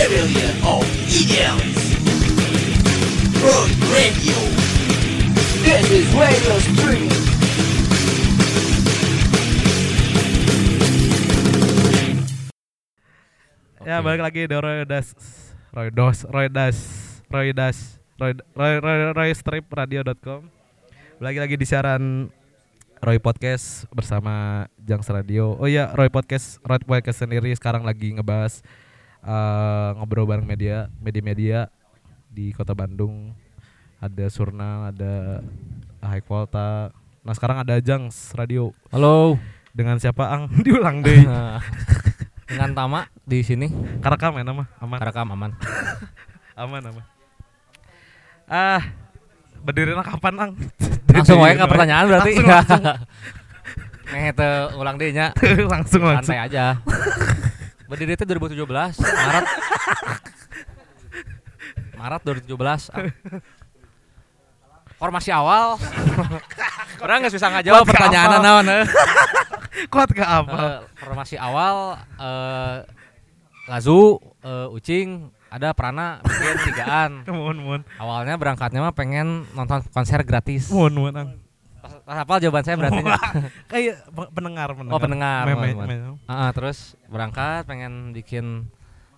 rebellion of idioms. Road Radio. This is Radio Stream. Ya Oke. balik lagi Roy Das Roy Das Roy Das Roy Roy Roy, Roy Strip Radio.com Lagi lagi di siaran Roy Podcast bersama Jangs Radio. Oh iya, Roy Podcast Roy Podcast sendiri sekarang lagi ngebahas eh, ngobrol bareng media, media-media di Kota Bandung. Ada Surna, ada High Volta. Nah, sekarang ada Jangs Radio Halo. dengan siapa Ang? Diulang deh. Dengan Tama di sini. Karekam ya nama aman. Karekam aman. aman aman ah berdirinya kapan ang Langsung wae ke pertanyaan berarti. langsung langsung, Nih teu ulang deh nya. langsung langsung Santai aja. Berdiri itu 2017 Maret. Maret 2017. Ah. Formasi awal. Orang nggak bisa Buat ke pertanyaan naon eh. kuat ke apa Eh, formasi awal eh Lazu, eh, Ucing, ada Prana bikin tigaan. mohon mohon Awalnya berangkatnya mah pengen nonton konser gratis. mohon mohon hafal jawaban saya berarti. kayak pe- pendengar pendengar Oh, pendengar, ah, terus berangkat pengen bikin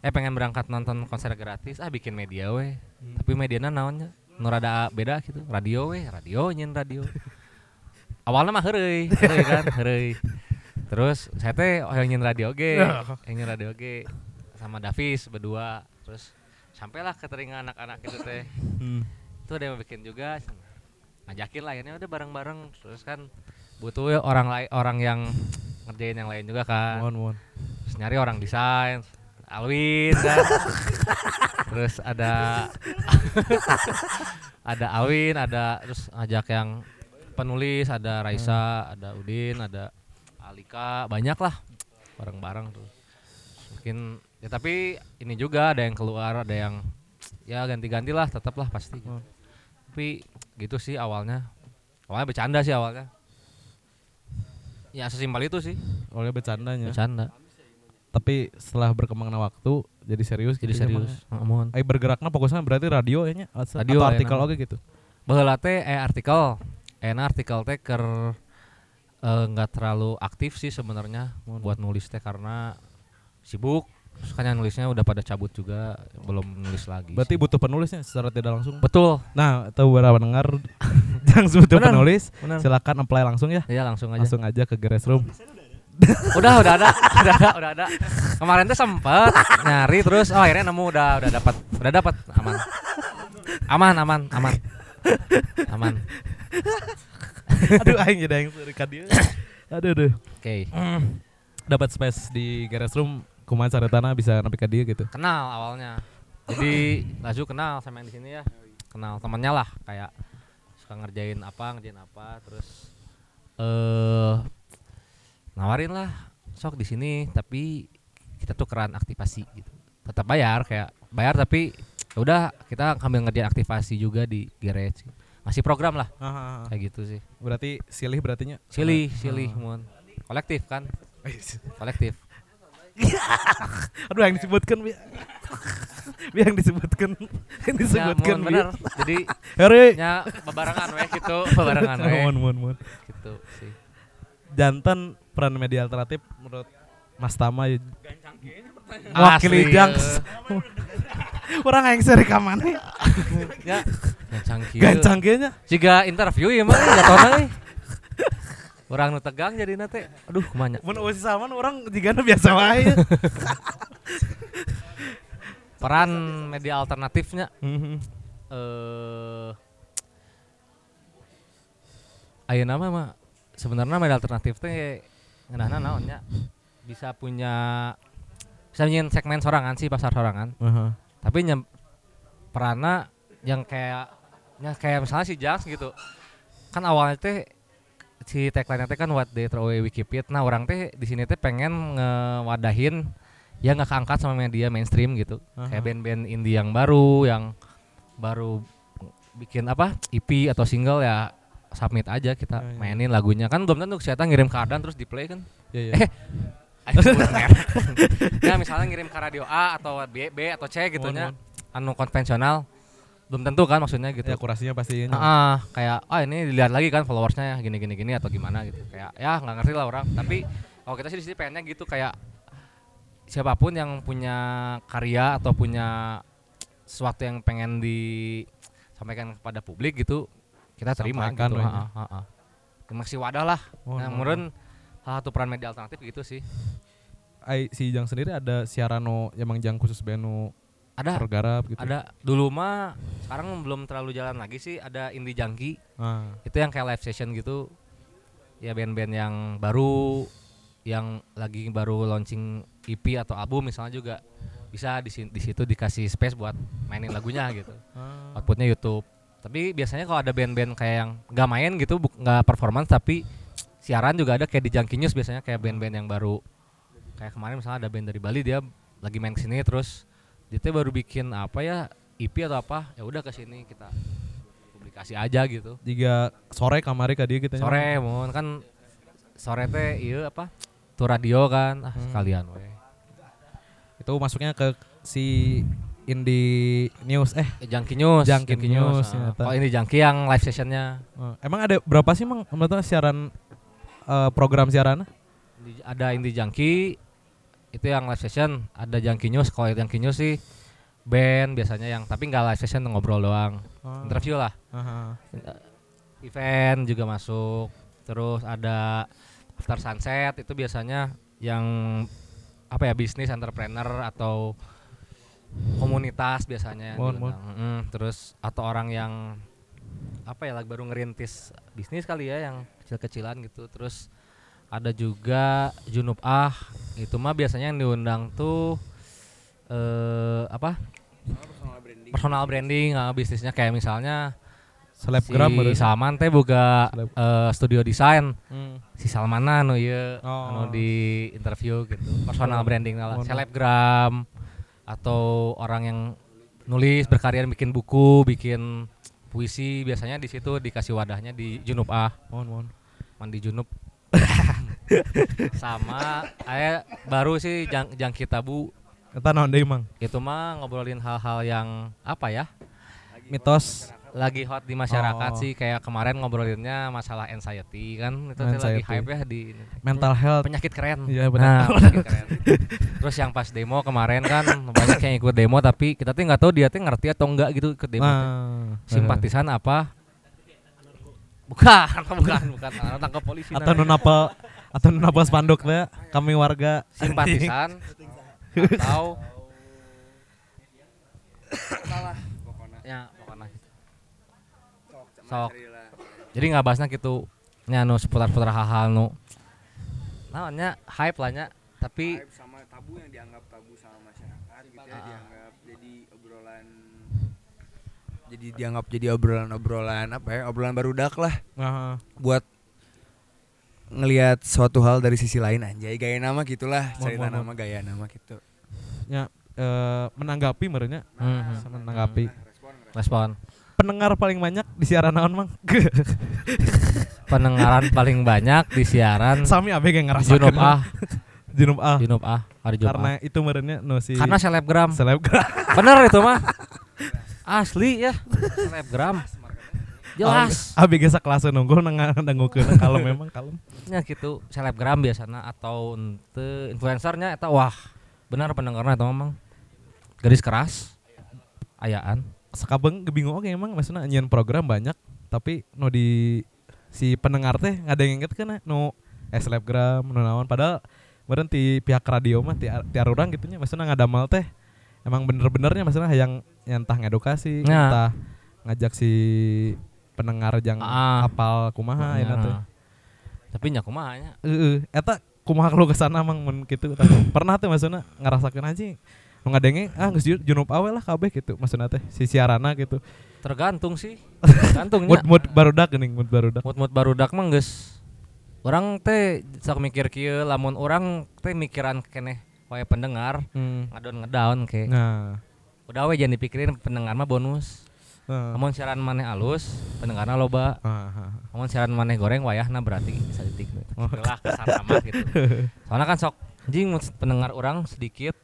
eh pengen berangkat nonton konser gratis ah bikin media weh. Tapi mediana naonnya? Nu rada beda gitu. Radio weh, radio nyen radio. Awalnya mah heureuy, heureuy kan, heureuy. Terus saya teh oh, yang nyen radio ge, yang nyen radio ge sama Davis berdua. Terus sampailah ke telinga anak-anak itu teh. Hmm. Itu ada yang bikin juga ngajakin lah ini udah bareng-bareng. Terus kan butuh ya orang lain orang yang ngerjain yang lain juga kan. Mohon mohon. Terus nyari orang desain Alwin kan. Terus ada ada Alwin ada terus ngajak yang penulis ada Raisa ada Udin ada Alika banyak lah. Bareng-bareng tuh. Mungkin ya tapi ini juga ada yang keluar ada yang ya ganti-ganti lah tetap lah pasti. Hmm. Tapi gitu sih awalnya. Awalnya bercanda sih awalnya. Ya sesimpel itu sih. Oleh bercandanya. Bercanda. Tapi setelah berkembangnya waktu jadi serius jadi gitu serius. Ngomong Eh bergeraknya fokusnya berarti radio ya nya Radio, atau ya, artikel oke gitu? Baheula teh eh artikel. Enak artikel teh ker eh, nggak terlalu aktif sih sebenarnya buat nulis teh karena sibuk terus kan yang nulisnya udah pada cabut juga belum nulis lagi berarti sih. butuh penulisnya secara tidak langsung? Betul. Nah tahu berapa dengar jangan butuh Benar, penulis benar. silakan apply langsung ya. Ya langsung aja. Langsung aja ke Geres Room. Udah udah ada udah ada udah ada. Kemarin tuh sempet nyari terus oh akhirnya nemu udah udah dapat udah dapat aman. Aman aman aman. Aman. Aduh aing jadi aing suri ka dieu. aduh aduh. Oke. Dapat space di Geres Room kumaha caretana bisa nepi ka dieu gitu? Kenal awalnya. Jadi Lazu kenal sama yang di sini ya. Kenal temannya lah kayak suka ngerjain apa ngerjain apa terus eh nawarin lah sok di sini tapi kita tuh keran aktivasi gitu. Tetap bayar kayak bayar tapi ya udah kita ambil ngerjain aktivasi juga di garage. Masih program lah. Kayak gitu sih. Berarti silih berartinya? Silih silih mun. Kolektif kan? Kolektif aduh yang disebutkan bi Bi, yang disebutkan yang ya, disebutkan Bi. bener jadi Hore. nya bebarengan weh gitu bebarengan weh Mohon, mohon, mohon. gitu sih Jantan peran media alternatif menurut Mas Tama ya. Wakili. Jangs. Orang yang seri kamane. ya gancang kieu Gancang nya. Jika interview ya mah jatuhna euy Orang nu tegang jadi teh aduh kumanya Mun eueuh saman orang jigana biasa wae. peran media alternatifnya Mhm. eh ayeuna mah mah sebenarnya media alternatif teh ngeunahna naonnya bisa punya bisa nyin segmen sorangan sih pasar sorangan Heeh. tapi nyem perana yang kayak ya kayak misalnya si Jangs gitu kan awalnya teh si tagline teh kan what they throw away we keep it nah orang teh di sini teh pengen ngewadahin yang nggak keangkat sama media mainstream gitu. Kayak Aha. band-band indie yang baru yang baru bikin apa EP atau single ya submit aja kita ya. mainin lagunya. Kan belum tentu kesehatan ngirim keadaan terus di play kan. Iya, iya. Eh, ya misalnya ngirim ke radio A atau B, B atau C gitu nya. anu konvensional belum tentu kan maksudnya gitu. Ya kurasinya pasti ini. Ah, kayak ah ini dilihat lagi kan followersnya ya gini gini gini atau gimana gitu. Kayak ya nggak ngerti lah orang. Tapi kalau kita sih di sini pengennya gitu kayak siapa pun yang punya karya atau punya sesuatu yang pengen disampaikan kepada publik gitu kita terima Sampaikan, gitu. ha, ha, ha. masih wadah lah. Mohon, nah, menurut salah satu peran media alternatif gitu sih. Ai si Jang sendiri ada siaran no emang Jang khusus benu ada. Tergarap gitu. ada. Dulu mah sekarang belum terlalu jalan lagi sih. Ada indie junkie. Ah, itu yang kayak live session gitu. Ya band-band yang baru yang lagi baru launching EP atau album misalnya juga bisa di di situ dikasih space buat mainin lagunya gitu. Ah. outputnya YouTube. Tapi biasanya kalau ada band-band kayak yang nggak main gitu nggak performance tapi siaran juga ada kayak di Junkie News biasanya kayak band-band yang baru. Kayak kemarin misalnya ada band dari Bali dia lagi main ke sini terus dia baru bikin apa ya EP atau apa ya udah ke sini kita publikasi aja gitu Jika sore kamari ka dia gitu nya. sore mohon kan sore teh iya apa tuh radio kan ah Hmm. sekalian we Itu masuknya ke si Indie News eh Junkie News Junkie News, ah. ternyata. oh ini Junkie yang live sessionnya eh, emang ada berapa sih Mang menurut siaran eh, program siaran? Ada Indie Junkie itu yang live session. Ada Junkie News kalau Junkie News sih. Band biasanya yang tapi nggak live session ngobrol doang. Oh. interview lah. Aha. event juga masuk. Terus ada after sunset itu biasanya yang apa ya bisnis entrepreneur atau komunitas biasanya yang Mohon, diundang. Mm, terus atau orang yang apa ya lagi baru ngerintis bisnis kali ya yang kecil-kecilan gitu. Terus ada juga Junub Ah itu mah biasanya yang diundang tuh eh apa personal branding ah, bisnisnya kayak misalnya Selebgram si baru. Salman teh boga Seleb. eh, studio desain Hmm. si Salmana anu ieu Oh. anu di interview gitu personal Oh. branding lah Oh, selebgram atau orang yang nulis berkarya bikin buku bikin puisi biasanya di situ dikasih wadahnya di Junub Ah Mohon mohon. mandi Junub sama aya baru sih jang, jangkit tabu Eta naon deui Mang? itu mah ngobrolin hal-hal yang apa ya Mitos. lagi hot di masyarakat Oh. sih kayak kemarin ngobrolinnya masalah anxiety kan itu teh lagi Anxiety. hype ya di. Mental health. penyakit keren Iya, nah, benar. penyakit keren terus yang pas demo kemarin kan banyak yang ikut demo tapi kita tuh nggak tahu dia tuh ngerti atau enggak gitu ikut demo. Nah, simpatisan apa bukan bukan bukan. Tangkap polisi atau namanya. nun apa atau nun apa spanduk teh kami warga. Simpatisan. Atau ya pokoknya. Sok. Jadi nggak bahasnya gitu. Nya nu seputar-seputar hal-hal nu. Namanya hype lah nya. Tapi Hype sama tabu yang dianggap tabu sama masyarakat gitu ya Ah. dianggap jadi obrolan jadi dianggap jadi obrolan-obrolan apa ya obrolan barudak lah. Aha. buat ngelihat suatu hal dari sisi lain anjay. Gaya nama gitulah Mohon, cerita mohon, nama gaya nama gitu. Ya eh, menanggapi merenya. Mhm. sama menanggapi. Respon pendengar paling banyak di siaran naon mang? Pendengaran paling banyak di siaran sami abe yang ngerasa Junub Ah. Junub ah. Junub Ah hari Jumat. Karena itu merenya no si karena selebgram. Selebgram. Bener itu mah asli ya. Selebgram. Jelas. Abe gesa kelas nunggu nanggukeun kalau memang kalem. Nya gitu. Selebgram biasanya atau ente influencernya eta wah benar pendengarnya itu memang. Garis keras. Ayaan. Sakabeng bingung oke emang. Maksudnya nyian program banyak tapi no di si pendengar teh nggak ada yang inget kan no eh selebgram no naon. Padahal meren ti pihak radio mah ti, ti arurang gitu nya maksudnya ngadamal teh emang bener-benernya maksudnya yang yang entah ngedukasi Nah. entah ngajak si pendengar yang Ah. apal kumaha ya teh tapi nya kumaha nya Heeh, eta kumaha lu ke sana emang mun gitu pernah tuh maksudnya ngerasakeun aja nu ngadenge ah geus ju- junub awe lah kabeh gitu maksudnya teh si siarana gitu tergantung sih. Tergantung mood mood barudak geuning mood barudak. Mood mood barudak mah geus orang teh sok mikir kieu lamun orang teh mikiran keneh wae pendengar hmm. ngadon ngedown ke nah. Udah we jangan dipikirin pendengar mah bonus. Heeh. namun siaran maneh alus pendengarna loba. Ah, ah, namun siaran maneh goreng wayahna berarti bisa ditik. Oh. lah ke sana mah gitu. Soalnya kan sok anjing pendengar orang sedikit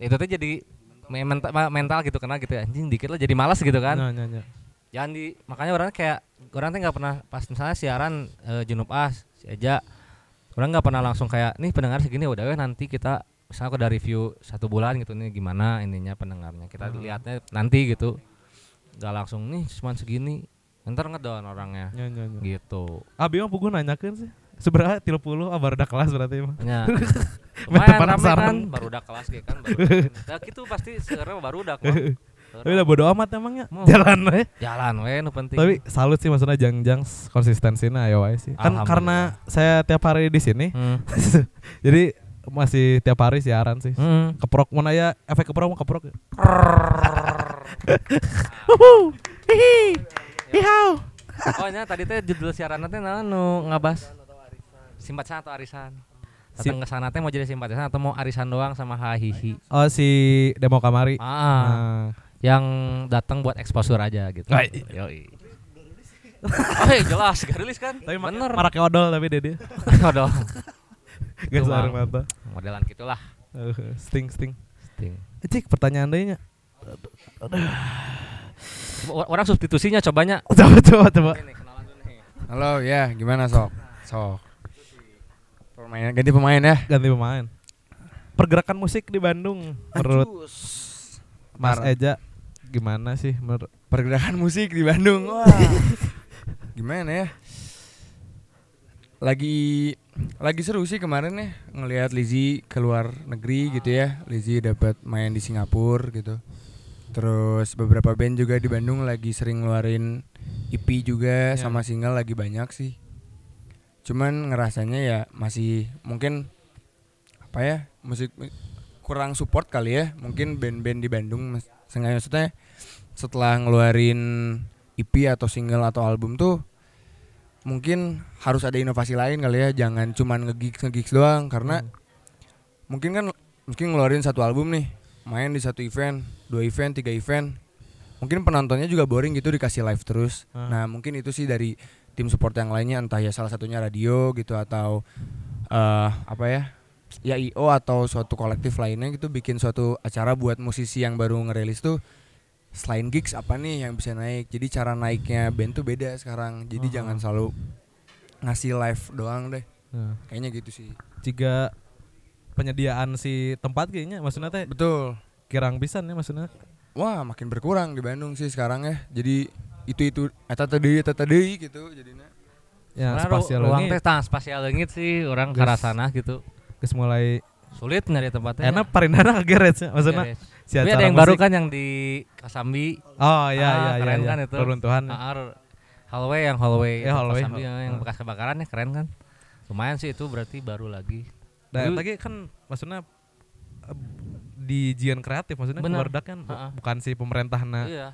itu tuh jadi me- mental, mental gitu kena gitu ya. Anjing dikit lah jadi malas gitu kan. Nya, nya, nya. jangan di makanya orang kayak orang tuh nggak pernah pas misalnya siaran eh, Junub As si Eja orang nggak pernah langsung kayak nih pendengar segini udah weh nanti kita misalnya aku udah review satu bulan gitu nih gimana ininya pendengarnya kita Hmm. lihatnya nanti gitu nggak langsung nih cuma segini ntar ngedon orangnya Nya, nya, nya. gitu Abi mah pugu nanyakeun sih. Seberapa 30 ah baru udah kelas berarti mah. Ya. Lumayan penasaran. kan, baru udah kelas gitu kan. Baru. Nah, gitu pasti sekarang baru udah mah. Tapi udah bodo amat emangnya. Mau. Jalan we. Jalan we nu penting. Tapi salut sih maksudnya Jang-Jang konsistensinya ayo wae sih. Kan karena saya tiap hari di sini. hmm. jadi masih tiap hari siaran sih. Hmm. Keprok mau aya efek keprok mau keprok. Oh nya tadi teh judul siaran teh naon nu ngabas simpatisan atau arisan? Datang ke sana teh mau jadi simpatisan atau mau arisan doang sama hahihi? Oh si Demo Kamari. Ah, Nah, yang datang buat exposure aja gitu. Yoi. Oh, iya, jelas, garilis kan? tapi bener. Marake odol tapi dia dia. Sareng Bang. mata. modelan gitulah. Uh, sting sting. Ting. Cik pertanyaan deui nya. Coba Orang substitusinya cobanya. Coba coba coba. Ini kenalan dulu nih. Halo ya, gimana sok? Sok. Pemain ganti pemain ya. Ganti pemain. Pergerakan musik di Bandung menurut Mas Mar- Eja gimana sih menurut pergerakan musik di Bandung. Wah. Gimana ya? Lagi lagi seru sih kemarin ya ngelihat Lizzy keluar negeri gitu ya. Lizzy dapat main di Singapura gitu. Terus beberapa band juga di Bandung lagi sering ngeluarin EP juga Ya. sama single lagi banyak sih. Cuman ngerasanya ya masih mungkin apa ya musik kurang support kali ya mungkin band-band di Bandung sengaja maksudnya setelah ngeluarin EP atau single atau album tuh mungkin harus ada inovasi lain kali ya. Jangan cuman ngegigs ngegigs doang. Karena mungkin kan mungkin ngeluarin satu album nih main di satu event dua event tiga event. Mungkin penontonnya juga boring gitu dikasih live terus. Ah. nah mungkin itu sih dari tim support yang lainnya entah ya salah satunya radio gitu atau eh apa ya ya IO atau suatu kolektif lainnya gitu bikin suatu acara buat musisi yang baru ngerilis tuh selain gigs apa nih yang bisa naik jadi cara naiknya band tuh beda sekarang jadi Aha. jangan selalu ngasih live doang deh nah, kayaknya gitu sih jika penyediaan si tempat kayaknya maksudnya teh betul kirang pisan ya maksudnya wah makin berkurang di Bandung sih sekarang ya jadi itu itu eta tadi eta tadi gitu jadinya ya Sebenarnya spasial ru- ruang teh tah spasial leungit sih orang Geus. karasana gitu. geus mulai Sulit nyari tempatnya. enak parindana kageret sih maksudnya. Si Tapi ada acara yang baru musik. kan yang di Kasambi. oh iya Ah, iya iya keren iya. kan itu. reruntuhan Ah, ah, hallway yang hallway, Ya, hallway, Kasambi hall- yang ah. bekas kebakaran ya keren kan. Lumayan sih itu berarti baru lagi. Dan Dulu- lagi kan maksudnya eh, di jian kreatif maksudnya Bener. keluarga kan bu- Ha-ha. bukan si pemerintah nah Iya.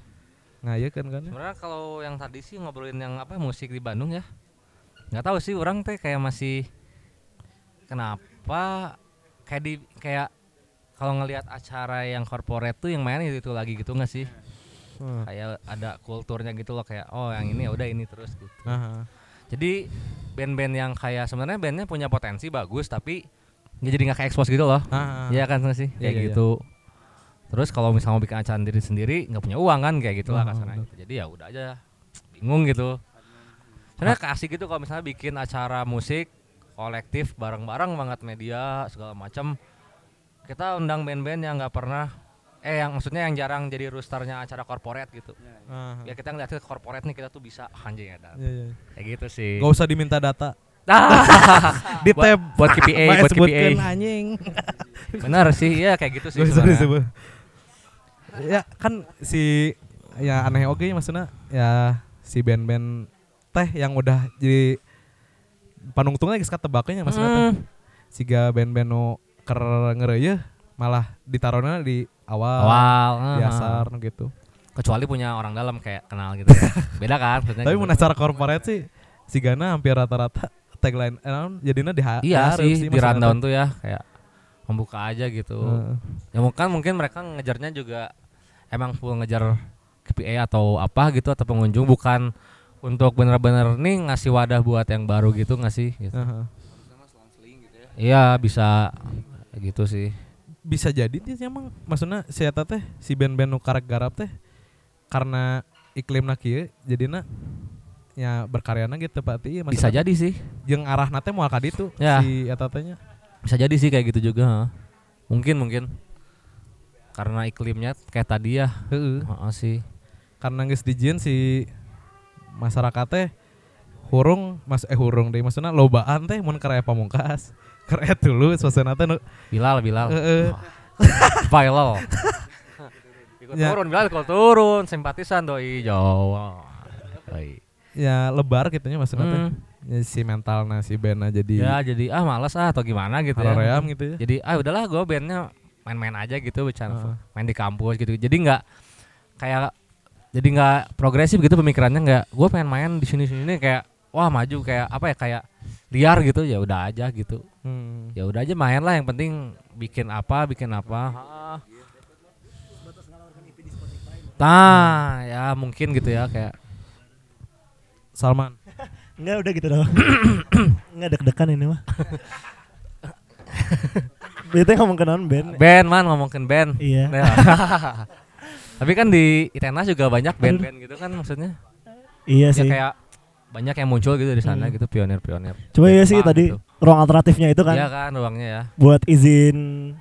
ngayekeun kan ya. Sebenarnya kalau yang tadi sih ngobrolin yang apa musik di Bandung ya. nggak tahu sih orang teh kayak masih kenapa kayak di kayak kalau ngelihat acara yang corporate tuh yang main itu, lagi gitu nggak sih? Hmm. Kayak ada kulturnya gitu loh kayak oh yang ini ya udah ini terus gitu. Aha. Jadi band-band yang kayak sebenarnya bandnya punya potensi bagus tapi nggak jadi nggak kayak expose gitu loh. Iya kan sih kayak iya, iya. gitu. Terus kalau misalnya mau bikin acara diri sendiri nggak punya uang kan kayak gitulah Ah, kasarnya. bener. gitu. Jadi ya udah aja bingung gitu. Sebenarnya kasih gitu kalau misalnya bikin acara musik kolektif bareng-bareng banget media segala macam. Kita undang band-band yang nggak pernah eh yang maksudnya yang jarang jadi roosternya acara corporate gitu. Aha. Ya kita ngeliatnya corporate nih kita tuh bisa anjing ya. Dan. Iya, iya. Kayak gitu sih. Gak usah diminta data. Di Buat- tab buat KPA, buat KPA. anjing. Benar sih, ya kayak gitu sih. Ya kan si ya aneh oke maksudnya ya si band-band teh yang udah jadi panungtungnya geus katebaknya maksudnya teh. Hmm. Siga band-band nu ker ngeureuy malah ditarona di awal, Awal, di heeh. asar gitu. kecuali punya orang dalam kayak kenal gitu ya. beda kan maksudnya Tapi gitu. mun acara corporate sih si Gana hampir rata-rata tagline eh, jadinya di iya sih di rundown tuh ya kayak membuka aja gitu Heeh. ya mungkin mungkin mereka ngejarnya juga emang full ngejar KPI atau apa gitu atau pengunjung bukan untuk bener-bener nih ngasih wadah buat yang baru gitu nggak sih gitu. Heeh. iya bisa gitu sih. Bisa jadi dia emang maksudnya si eta teh si band-band nu karek garap teh karena iklim kieu jadinya ya berkaryana gitu pati bisa jadi sih. jeung arah nate moal ka ditu Ya. si eta teh nya. Bisa jadi sih kayak gitu juga mungkin mungkin. Karena iklimnya kayak tadi ya. Heeh. Heeh sih. Karena geus dijieun si masyarakat teh hurung mas eh hurung deh maksudnya lobaan teh mun karya pamungkas karya dulu suasana teh nu- Bilal Bilal. Heeh. Bilal ikut Ya. turun Bilal ikut turun. Simpatisan doi. Jawa Doi. ya lebar gitu nya maksudnya teh Hmm. Ya, si mentalnya si bandnya jadi ya jadi ah males ah atau gimana gitu ya. Haraream gitu ya. Jadi ah udahlah gue bandnya main-main aja gitu bercanda Heeh. main di kampus gitu. Jadi nggak kayak jadi nggak progresif gitu pemikirannya nggak gue pengen main di sini sini kayak wah maju kayak apa ya kayak liar gitu ya udah aja gitu Hmm. ya udah aja main lah yang penting bikin apa bikin apa Ah. nah ya mungkin gitu ya kayak Salman Enggak udah gitu doang. Enggak deg-degan ini mah. Bete ngomong kenalan band. band man ngomongin band Iya. Nah. tapi kan di Itenas juga banyak band-band gitu kan maksudnya Iya ya sih. kayak banyak yang muncul gitu di sana Hmm. gitu pionir-pionir Coba ya sih tadi gitu. ruang alternatifnya itu kan Iya kan ruangnya ya buat izin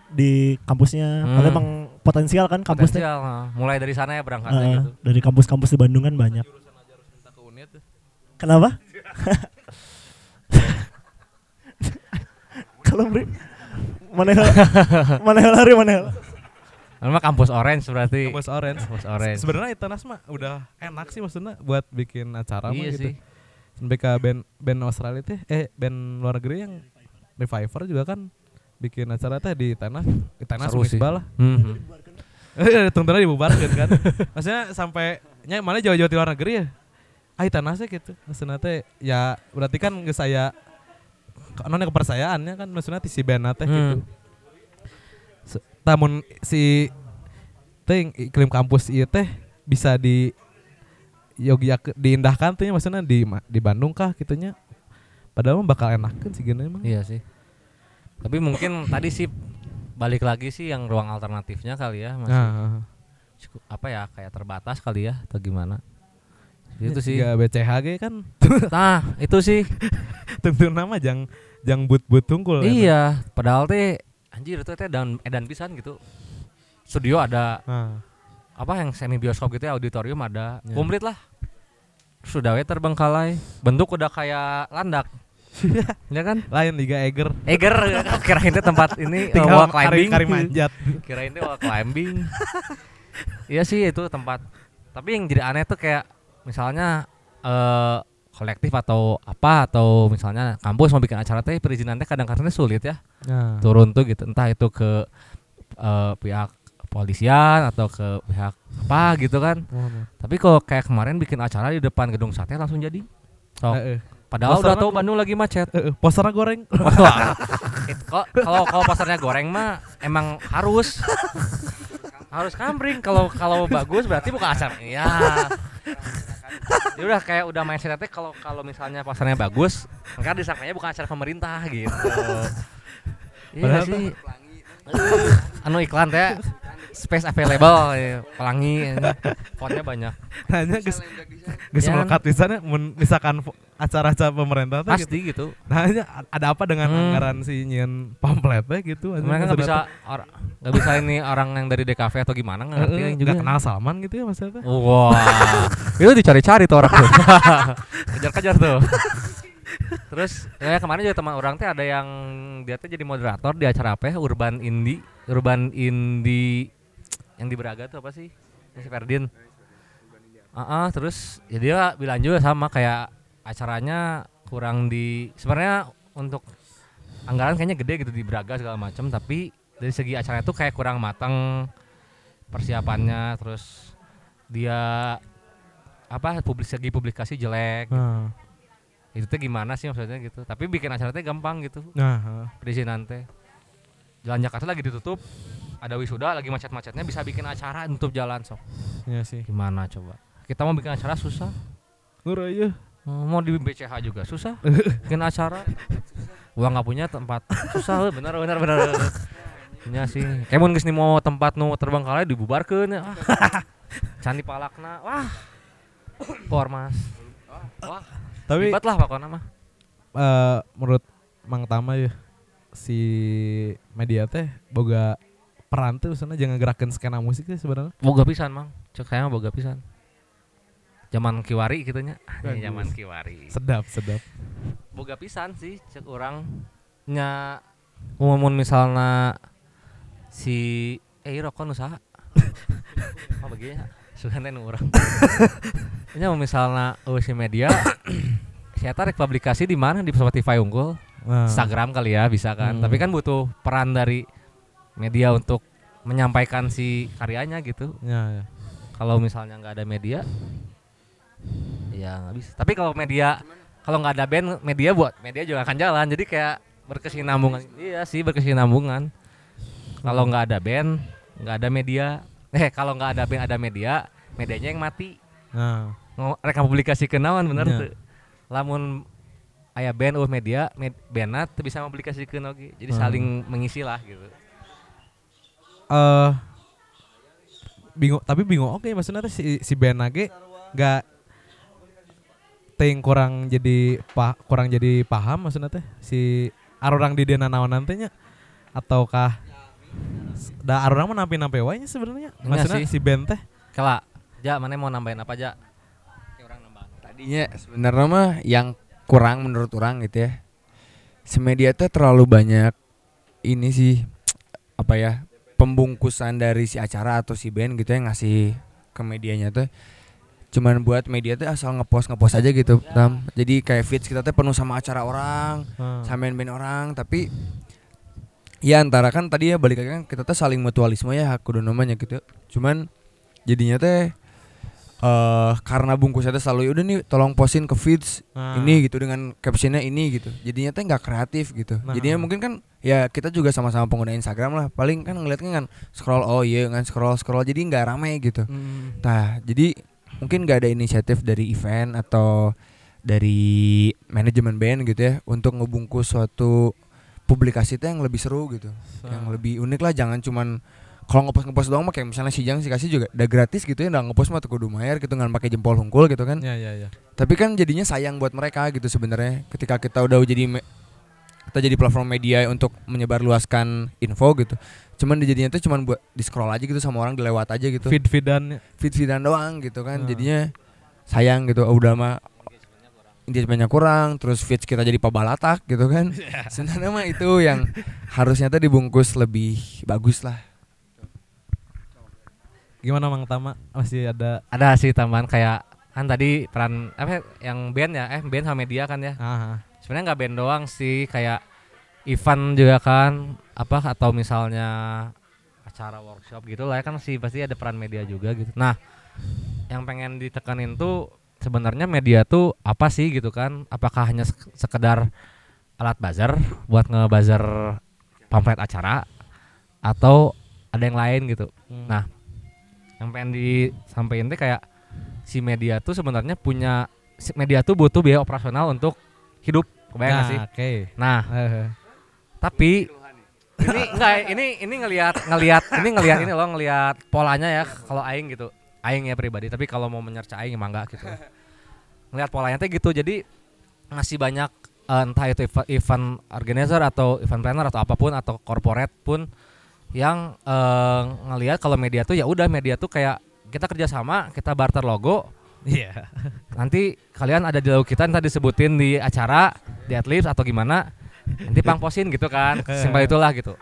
di kampusnya. Hmm. Karena emang potensial kan kampusnya. potensial mulai dari sana ya berangkatnya Heeh, gitu dari kampus-kampus di Bandung kan banyak. Kenapa? Kalau beri mana hal- mana hal hari mana hal? Nama kampus Orange berarti Kampus Orange kampus Orange sebenarnya Itenas mah udah enak sih maksudnya buat bikin acara mah iya gitu sih ke band band Australia teh eh band luar negeri yang Reviver juga kan bikin acara teh di tanah di tanah Seru sih. Lah. Eh, tentunya dibubarkan kan maksudnya sampai nya mana jauh-jauh di luar negeri ya ah tanah sih gitu maksudnya teh ya berarti kan geus saya nonnya kepercayaannya kan maksudnya si band teh Hmm. gitu namun si teh iklim kampus ieu teh bisa di Yogyakarta diindahkan tuh ya, maksudnya di di Bandung kah gitunya padahal mah bakal enakan sih gini emang iya sih. Tapi mungkin tadi sih balik lagi sih yang ruang alternatifnya kali ya masih nah, cukup apa ya kayak terbatas kali ya atau gimana? Itu sih. Jika BCHG kan? Nah itu sih. Tentu nama jang jang but but tungkul iya padahal teh anjir itu teh dan edan pisan gitu. Studio ada. Nah, apa yang semi bioskop gitu ya auditorium ada. Ya. komplit lah. Sudah we terbengkalai bentuk udah kayak landak. Ya kan? Lain Liga Eger. Eger kirain teh tempat ini uh, wall climbing. Kari manjat kirain teh wall climbing. Iya sih itu tempat. Tapi yang jadi aneh tuh kayak misalnya eh kolektif atau apa atau misalnya kampus mau bikin acara teh perizinan teh kadang-kadang sulit ya. Nah, turun tuh gitu. Entah itu ke eh, pihak polisian atau ke pihak apa gitu kan. Tapi kalau kayak kemarin bikin acara di depan gedung sate langsung jadi. So, Eh, eh. padahal Posternya udah tahu Bandung lagi macet. Eh, posternya goreng. Wah, it- kok- kalau kalau pasarnya goreng mah emang harus. Harus kambring. Kalau kalau bagus berarti bukan acara ya ya udah kayak udah mindsetnya kalau kalau misalnya pasarnya bagus enggak disangkanya bukan acara pemerintah gitu. Iya sih. Anu iklan teh space available ya, pelangi ini. fontnya banyak hanya geus Ya. melekat di sana misalkan acara-acara pemerintah gitu. pasti gitu Nah, hanya ada apa dengan Hmm. anggaran si nyieun pamfletnya gitu mereka nggak bisa nggak bisa ini orang yang dari DKV atau gimana nggak ngerti yang juga kenal Salman gitu ya maksudnya teh. Wah, itu dicari-cari tuh orang tuh. Kejar-kejar tuh. Terus ya kemarin juga teman orang teh ada yang dia teh jadi moderator di acara apa ya? Urban Indie, Urban Indie yang di Braga tuh apa sih? Si Ferdin. Ah, ah, terus ya dia bilang juga sama kayak acaranya kurang di sebenarnya untuk anggaran kayaknya gede gitu di Braga segala macam tapi dari segi acaranya tuh kayak kurang matang persiapannya terus dia apa publis segi publikasi jelek Nah, itu teh gimana sih maksudnya gitu tapi bikin acara teh gampang gitu nah, heeh. perizinan teh jalan Jakarta lagi ditutup ada wisuda lagi macet-macetnya bisa bikin acara nutup jalan sok iya sih. gimana coba kita mau bikin acara susah Nur aja. Hmm, mau di BCH juga susah bikin acara uang nggak punya tempat susah eh, bener bener bener nya sih kemun geus mau tempat nu terbengkalai dibubarkeun ya. Ah. Candi palakna. Wah. Ormas. Wah, Tapi ribet lah pokoknya mah. eh, menurut Mang Tama ya si media teh boga peran tuh sana jangan gerakan skena musik teh sebenarnya. Boga pisan, Mang. Cek saya boga pisan. Zaman kiwari gitu nya. Zaman kiwari. Sedap, sedap. boga pisan sih cek orang nya umum misalnya si eh rokok nu saha oh begini suka nu orang nya mau misalnya oh, si media saya tarik publikasi di mana di Spotify unggul Nah, Instagram kali ya bisa kan Hmm. tapi kan butuh peran dari media untuk menyampaikan si karyanya gitu. Ya, ya. kalau misalnya nggak ada media ya nggak bisa. Tapi kalau media kalau nggak ada band media buat media juga akan jalan. Jadi kayak berkesinambungan. Iya sih berkesinambungan. Kalau nggak ada band nggak ada media. Eh kalau nggak ada band ada media medianya yang mati. Nah, Ngo- reka publikasi kenawan bener Iya. tuh. Lamun aya band uh media med, bandna teu bisa publikasikeun oge. Jadi Hmm. saling mengisi lah gitu eh bingung tapi bingung oke maksudnya teh si si band lagi nggak ting kurang jadi pa, kurang jadi paham maksudnya teh si arurang di dena naon nantinya ataukah da arurang mah nampi nampi wae nya sebenarnya? Maksudnya sih. si band teh? Kala ja mana mau nambahin apa aja orang nambahin. Tadinya sebenarnya mah yang kurang menurut orang gitu ya. Semedia teh terlalu banyak ini sih apa ya pembungkusan dari si acara atau si band gitu yang ngasih ke medianya tuh. Cuman buat media tuh asal ngepost ngepost aja gitu tam. Jadi kayak feeds kita tuh penuh sama acara orang Hmm. sama band orang. Tapi ya antara kan tadi ya balik lagi kan kita tuh saling mutualisme ya kudu namanya gitu. Cuman jadinya teh eh karena bungkusnya teh selalu "Ya udah nih tolong postin ke feeds Nah. ini gitu dengan captionnya ini gitu jadinya teh nggak kreatif gitu Nah. jadinya mungkin kan ya kita juga sama-sama pengguna Instagram lah paling kan ngeliatnya kan scroll oh iya kan scroll scroll jadi nggak rame gitu Hmm. Nah, jadi mungkin gak ada inisiatif dari event atau dari manajemen band gitu ya untuk ngebungkus suatu publikasi itu yang lebih seru gitu, yang lebih unik lah. Jangan cuman kalau ngepost ngepost doang mah kayak misalnya si Jang si kasih juga udah gratis gitu ya, udah ngepost mah tuh kudu bayar gitu nggak pakai jempol hungkul gitu kan. ya ya ya. Tapi kan jadinya sayang buat mereka gitu sebenarnya. Ketika kita udah jadi kita jadi platform media untuk menyebarluaskan info gitu. Cuman dijadinya tuh cuman buat di scroll aja gitu sama orang dilewat aja gitu. Feed feedan feed feedan doang gitu kan Hmm. jadinya sayang gitu. Oh, udah mah engagementnya kurang terus feeds kita jadi pabalatak gitu kan. Sebenarnya mah itu yang harusnya tuh dibungkus lebih bagus lah gimana Mang Tama? Masih ada ada sih tambahan kayak kan tadi peran apa yang band ya? Eh band sama media kan ya? Ah, sebenarnya nggak band doang sih kayak event juga kan apa atau misalnya acara workshop gitu lah ya kan sih pasti ada peran media juga gitu. Nah yang pengen ditekanin tuh sebenarnya media tuh apa sih gitu kan? Apakah hanya sek- sekedar alat buzzer buat ngebuzzer pamflet acara atau ada yang lain gitu? Hmm. Nah, yang pengen disampaikan tuh kayak si media tuh sebenarnya punya si media tuh butuh biaya operasional untuk hidup. Kebayang nah, sih? oke. Nah tapi ini enggak ini ini ngelihat ngelihat ini ngelihat ini loh ngelihat polanya ya kalau aing gitu. Aing ya pribadi tapi kalau mau menyerca aing emang enggak gitu. Ngelihat polanya tuh gitu jadi ngasih banyak eh, entah itu event, event organizer atau event planner atau apa pun atau corporate pun yang eh, ngelihat kalau media tuh ya udah media tuh kayak kita kerjasama kita barter logo. Iya. Nanti kalian ada di logo kita entah disebutin di acara di atlet atau gimana nanti pangposin gitu kan. Simpel itulah gitu.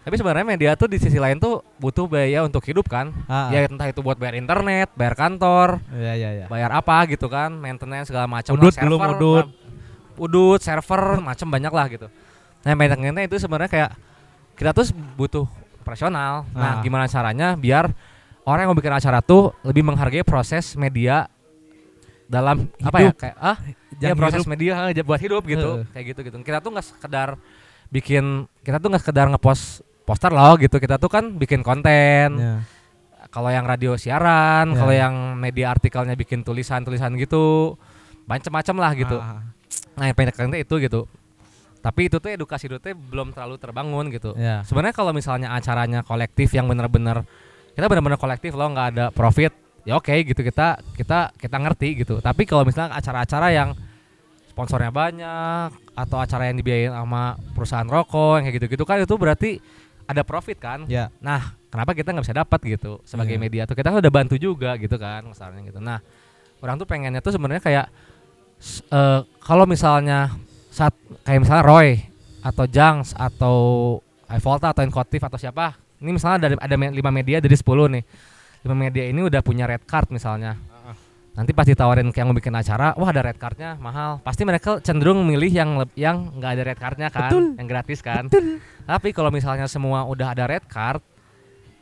Tapi sebenarnya media tuh di sisi lain tuh butuh biaya untuk hidup kan. Ah, ya entah itu buat bayar internet bayar kantor ya ya ya bayar apa gitu kan maintenance segala macam Udut lah, belum server, udut. nah, udut server macam banyak lah gitu. Nah maintenance itu sebenarnya kayak kita tuh butuh profesional nah Ah. gimana caranya biar orang yang mau bikin acara tuh lebih menghargai proses media dalam apa ya Hidup. kayak ah ya Jangan proses hidup. media ah, buat hidup gitu Heeh. kayak gitu gitu kita tuh nggak sekedar bikin kita tuh nggak sekedar ngepost poster loh gitu kita tuh kan bikin konten Ya. kalau yang radio siaran, Ya. kalau yang media artikelnya bikin tulisan-tulisan gitu, macam-macam lah gitu. Ah, Nah, yang pengen itu gitu. Tapi itu tuh edukasi itu tuh belum terlalu terbangun gitu Ya. sebenarnya kalau misalnya acaranya kolektif yang bener-bener kita bener-bener kolektif loh nggak ada profit ya oke gitu kita kita kita ngerti gitu tapi kalau misalnya acara-acara yang sponsornya banyak atau acara yang dibiayain sama perusahaan rokok yang kayak gitu-gitu kan itu berarti ada profit kan Ya. nah kenapa kita nggak bisa dapat gitu sebagai Iya. media tuh kita kan udah bantu juga gitu kan misalnya gitu nah orang tuh pengennya tuh sebenarnya kayak eh, kalau misalnya saat kayak misalnya Roy atau Jangs atau Volta atau Inkotif atau siapa ini misalnya ada ada lima media dari 10 nih lima media ini udah punya red card misalnya nanti pas ditawarin kayak mau bikin acara wah ada red cardnya mahal pasti mereka cenderung milih yang yang nggak ada red cardnya kan yang gratis kan tapi kalau misalnya semua udah ada red card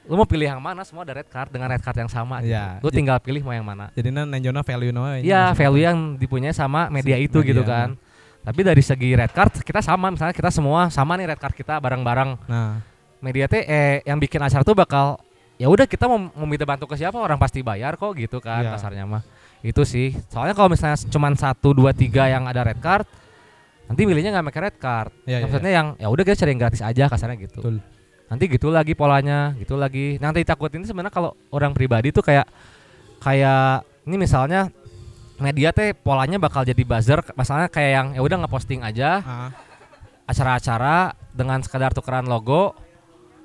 lu mau pilih yang mana semua ada red card dengan red card yang sama gitu. Iya. lu tinggal pilih mau yang mana Jadi nanjona value no. Iya value yang dipunyai sama media itu media. gitu kan. Tapi dari segi red card kita sama misalnya kita semua sama nih red card kita bareng-bareng. Nah, Media teh eh yang bikin acara tuh bakal ya udah kita mau mau minta bantu ke siapa orang pasti bayar kok gitu kan Iya. kasarnya mah. Itu sih. Soalnya kalau misalnya cuman satu dua tiga yang ada red card nanti milihnya nggak pakai red card. Iya, iya, Maksudnya yang ya udah kita cari yang gratis aja kasarnya gitu. Betul. Nanti gitu lagi polanya, gitu lagi. Nanti takutin itu sebenarnya kalau orang pribadi tuh kayak kayak ini misalnya media teh polanya bakal jadi buzzer masalahnya kayak yang ya udah ngeposting aja ah, acara-acara dengan sekadar tukeran logo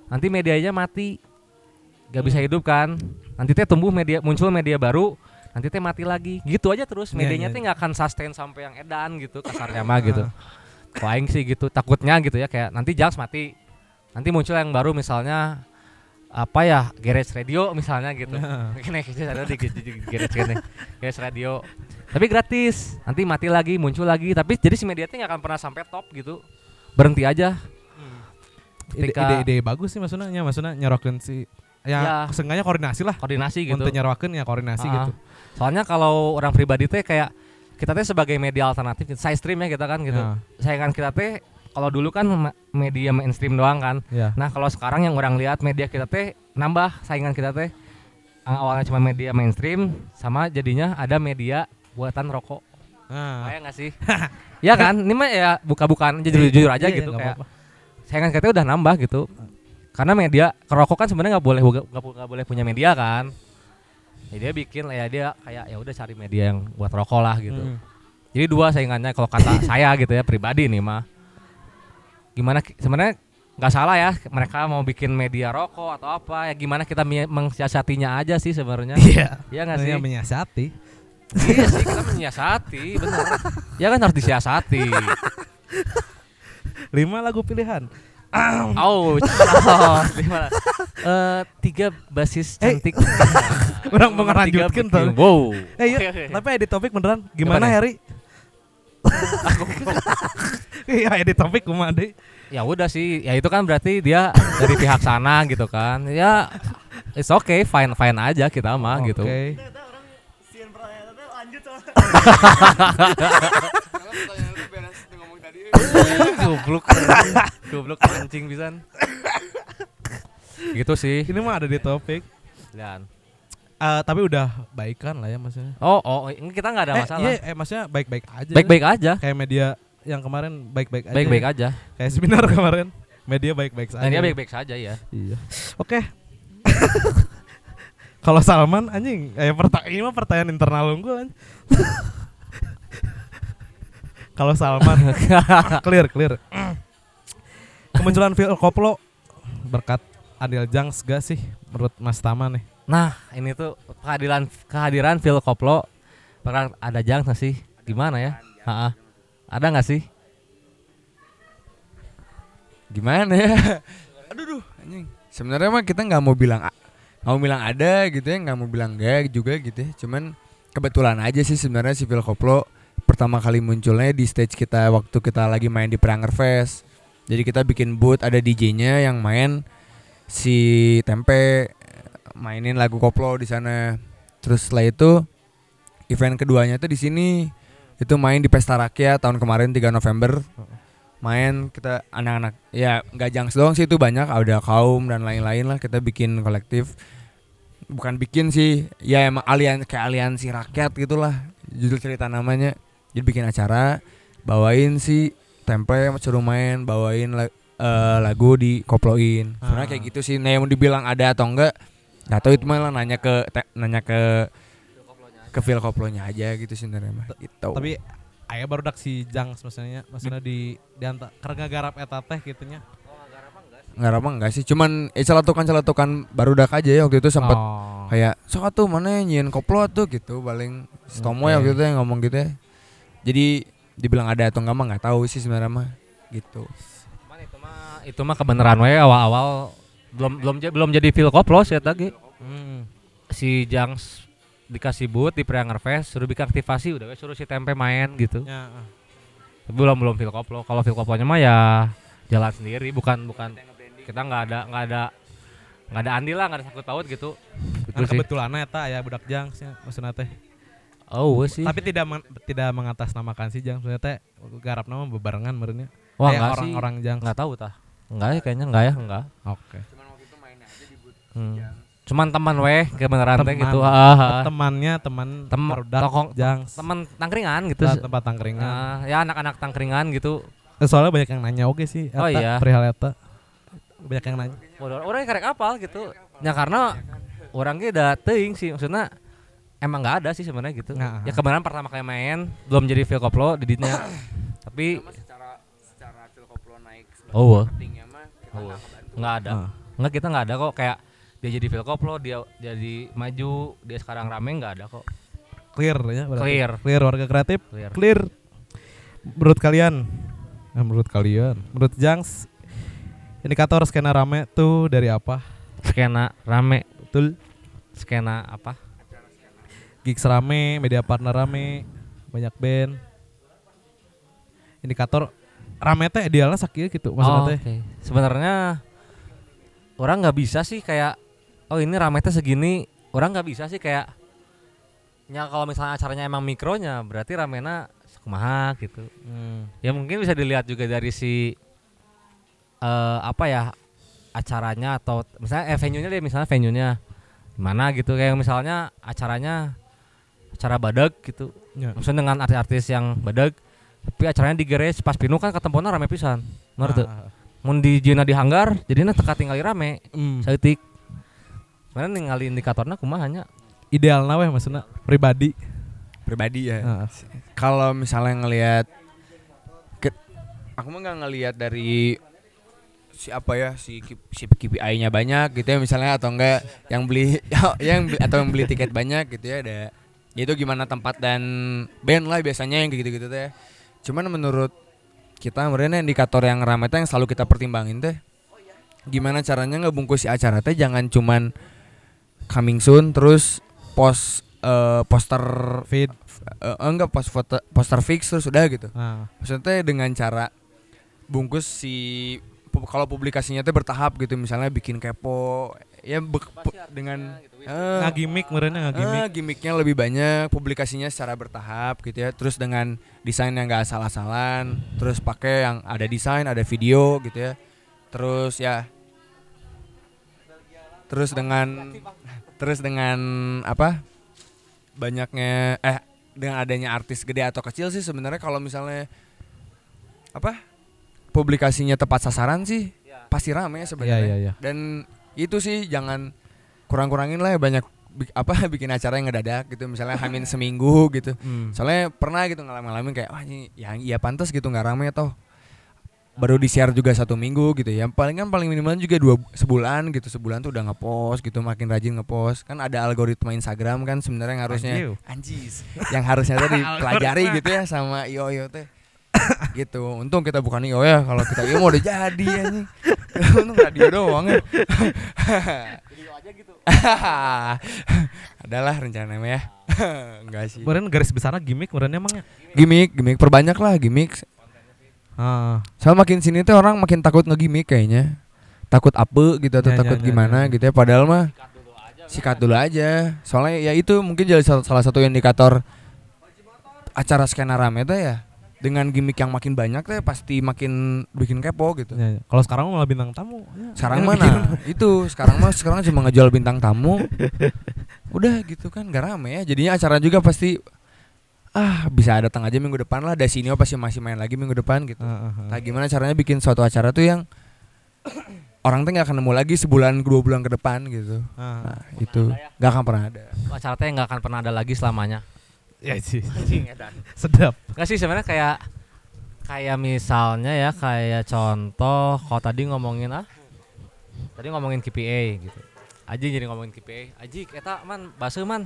nanti medianya mati. Gak bisa hidup kan? Nanti teh tumbuh media muncul media baru nanti teh mati lagi. Gitu aja terus Iya, medianya iya. teh nggak akan sustain sampai yang edan gitu kasarnya mah gitu. Aing sih gitu takutnya gitu ya kayak nanti Jaks mati nanti muncul yang baru misalnya apa ya garage radio misalnya gitu. Mungkin yang ada di, garage kan garage radio. Tapi gratis. Nanti mati lagi muncul lagi. Tapi jadi si media nggak akan pernah sampai top gitu. Berhenti aja. Ide, Ketika- ide, ide bagus sih maksudnya, nya, maksudnya nyorokin si ya, Ya. seenggaknya koordinasi lah. koordinasi gitu. Untuk nyorokin ya koordinasi Ah, gitu. soalnya kalau orang pribadi teh kayak kita teh sebagai media alternatif side stream ya kita kan gitu. Ya, saingan kita teh kalau dulu kan media mainstream doang kan. Ya. nah kalau sekarang yang orang lihat media kita teh nambah saingan kita teh. Yang awalnya cuma media mainstream sama jadinya ada media buatan rokok. Nah, kayak nggak sih? Ya kan? Ini mah ya buka-bukaan aja jujur-jujur aja Iya, gitu nggak kayak saingan kita udah nambah gitu. Karena media kerokok kan sebenarnya nggak boleh nggak boleh punya media kan. Ya dia bikin ya dia kayak ya udah cari media yang buat rokok lah gitu. Mm. jadi dua saingannya kalau kata saya gitu ya pribadi nih mah gimana sebenarnya nggak salah ya mereka mau bikin media rokok atau apa ya gimana kita mensiasatinya aja sih sebenarnya Iya. Iya nggak sih menyiasati. iya sih kita menyiasati bener ya kan harus disiasati Lima lagu pilihan. Oh, oh lima. Eh, tiga basis Eh, cantik. Orang tiga ngelanjutkan bikin- tuh. Wow. Eh iya, Oke, oke. tapi edit topik beneran. Gimana Gimana? Heri? Iya edit topik kumaha deh. Ya udah sih, ya itu kan berarti dia dari pihak sana gitu kan. Ya it's okay, fine fine aja kita mah gitu. Oke. Goblok. Goblok anjing pisan. Gitu sih. Ini mah ada di topik. Dan Eh, tapi udah baikan lah ya maksudnya. oh, oh, ini kita nggak ada eh, masalah. Iya, eh maksudnya baik-baik aja. Baik-baik aja. Kayak media yang kemarin baik-baik aja. Baik-baik aja. Kayak seminar kemarin. Media baik-baik saja. Dan dia baik-baik saja ya. Iya. Oke. Kalau Salman anjing, eh pertanyaan ini mah pertanyaan internal unggul anjing. Kalau Salman clear clear. Kemunculan Phil Koplo berkat Adil Jangs gak sih menurut Mas Tama nih? Nah, ini tuh kehadiran kehadiran Phil Koplo bakal ada jang sih? Gimana ya? Ha Ada nggak sih? Gimana ya? Aduh duh, anjing. Sebenarnya mah kita nggak mau bilang mau bilang ada gitu ya, nggak mau bilang enggak juga gitu ya. Cuman kebetulan aja sih sebenarnya si Phil Koplo pertama kali munculnya di stage kita waktu kita lagi main di Pranger Fest. Jadi kita bikin booth ada DJ-nya yang main si Tempe mainin lagu koplo di sana. Terus setelah itu event keduanya tuh di sini itu main di Pesta Rakyat tahun kemarin 3 November. Main kita anak-anak ya nggak jangs doang sih itu banyak ada kaum dan lain-lain lah kita bikin kolektif. Bukan bikin sih ya emang alian kayak aliansi rakyat gitulah judul cerita namanya. Jadi bikin acara bawain si tempe suruh main bawain la- eh, lagu di koploin sebenarnya Ah. kayak gitu sih nah yang dibilang ada atau enggak nggak tahu itu malah nanya ke te- nanya ke ke feel koplonya aja gitu sih sebenarnya mah gitu Tapi aya baru dak si Jangs maksudnya maksudnya di di anta karena garap eta teh gitunya. nggak apa enggak sih cuman eh celatukan celatukan baru dak aja ya waktu itu sempat Oh. kayak sok tuh mana nyiin koplo tuh gitu paling Stomo ya Oke. waktu itu yang ngomong gitu ya jadi dibilang ada atau enggak mah nggak tahu sih sebenarnya mah gitu Cuman itu mah itu mah kebenaran we awal-awal belum belum belum jadi feel koplos ya tadi. Hmm. Si Jangs dikasih boot di Prianger Fest suruh bikin aktivasi udah we suruh si tempe main gitu. Ya, ah. Tapi belum belum feel koplo. Kalau feel koplonya mah ya jalan sendiri bukan bukan kita nggak ada nggak ada nggak ada andil lah nggak ada sakut paut gitu. Sih. kebetulan eta ya budak Jangs ya maksudnya teh. Oh wes sih. Tapi tidak men- tidak mengatasnamakan si Jangs maksudnya teh garap nama bebarengan meureunnya. Wah Eh, orang-orang Jangs. Nggak tahu tah. Enggak ya kayaknya enggak ya enggak. Oke. Hmm. Cuman teman weh kebenaran teh gitu. Ah, ah. Temannya teman Tem- produk tokong Jangs. teman tangkringan gitu. Tempat, tempat tangkringan. Nah, ya anak-anak tangkringan gitu. Eh, Soalnya banyak yang nanya oke sih. Oh, eta, iya. Perihal eta. Banyak yang nanya. Orang yang karek apal gitu. Ya karena orang ge udah teuing sih maksudnya emang nggak ada sih sebenarnya gitu. Nah. Ya kebenaran pertama kali main belum jadi feel koplo di ditnya. Tapi secara secara feel koplo naik oh, mah Oh. nggak ada. Ah. Nggak kita nggak ada kok kayak dia jadi feel koplo, dia jadi maju, dia sekarang rame nggak ada kok. Clear ya berarti. Clear. Clear warga kreatif. Clear. Clear. Menurut kalian, eh, menurut kalian, menurut Jangs, indikator skena rame tuh dari apa? Skena rame, Betul. skena apa? Gigs rame, media partner rame, banyak band. Indikator rame teh idealnya sakieu gitu maksudnya Oh, teh. oke. Sebenarnya orang nggak bisa sih kayak oh ini rametnya segini, orang nggak bisa sih kayak ya kalau misalnya acaranya emang mikronya berarti ramena sekumaha gitu. Hmm. Ya mungkin bisa dilihat juga dari si eh apa ya acaranya atau misalnya eh, venue-nya deh misalnya venue-nya mana gitu kayak misalnya acaranya acara badak gitu. Ya. Maksudnya dengan artis-artis yang badak tapi acaranya di garage pas pinu kan ketempona rame pisan. Menurut Ah, mun di jena di hanggar jadinya teka tinggal rame hmm. saeutik mana ningali indikatornya kumaha nya Idealna weh maksudnya pribadi. pribadi ya? Ah. kalau misalnya ngelihat ke- aku mah nggak ngelihat dari si apa ya si si KPI-nya banyak gitu ya misalnya atau enggak yang beli yang beli- atau yang beli tiket banyak gitu ya ada. Itu gimana tempat dan band lah biasanya yang gitu-gitu teh. Cuman menurut kita sebenarnya indikator yang ramai teh yang selalu kita pertimbangin teh. Gimana caranya ngebungkus si acara teh jangan cuman coming soon terus post eh, poster Feed. eh, enggak post foto poster fix terus udah gitu. Nah, maksudnya dengan cara bungkus si pu- kalau publikasinya tuh bertahap gitu misalnya bikin kepo ya be- pu- dengan eh, ngagimik merenya ngagimik. eh, gimmicknya lebih banyak publikasinya secara bertahap gitu ya. Terus dengan desain yang gak asal-asalan terus pakai yang ada desain ada video gitu ya. Terus ya terus dengan terus dengan apa? Banyaknya eh dengan adanya artis gede atau kecil sih sebenarnya kalau misalnya apa? Publikasinya tepat sasaran sih pasti rame sebenarnya. Iya, iya, iya. dan itu sih jangan kurang-kurangin lah ya banyak bi- apa bikin acara yang ngedadak gitu. Misalnya hamin seminggu gitu. Hmm. soalnya pernah gitu ngalamin-ngalamin kayak wah ini yang iya pantas gitu nggak rame toh baru di share juga satu minggu gitu ya. Paling kan paling minimal juga dua sebulan gitu. Sebulan tuh udah ngepost gitu makin rajin ngepost. Kan ada algoritma Instagram kan sebenarnya yang harusnya anjis. yang harusnya tadi pelajari gitu ya sama io io teh. Gitu. Untung kita bukan io ya. Kalau kita io mau udah jadi anjing untung radio doang ya. Adalah rencana mah ya. Enggak sih. Meren garis besarnya gimmick meren emangnya. gimmick gimmick. Perbanyak lah gimmick Ah. Soalnya makin sini tuh orang makin takut ngegimik kayaknya. Takut apa gitu atau Ya, ya, takut ya, gimana ya. gitu ya. Padahal mah sikat dulu aja. Soalnya ya itu mungkin jadi sal- salah satu indikator acara skena rame tuh ya. Dengan gimmick yang makin banyak tuh pasti makin bikin kepo gitu. Ya, ya. Kalau sekarang malah bintang tamu. Ya, Sekarang mana? bikin. itu sekarang mah sekarang cuma ngejual bintang tamu. Udah gitu kan gak rame ya. Jadinya acara juga pasti ah bisa datang aja minggu depan lah Dasinio pasti masih main lagi minggu depan gitu Heeh, heeh. nah gimana caranya bikin suatu acara tuh yang orang tuh nggak akan nemu lagi sebulan dua bulan ke depan gitu Heeh. nah itu nggak akan pernah ada acara teh nggak akan pernah ada lagi selamanya Ya sih. Sedap. nggak sih sebenarnya kayak kayak misalnya ya kayak contoh kalau tadi ngomongin ah tadi ngomongin KPA gitu Aji jadi ngomongin KPA Aji kita man bahasa man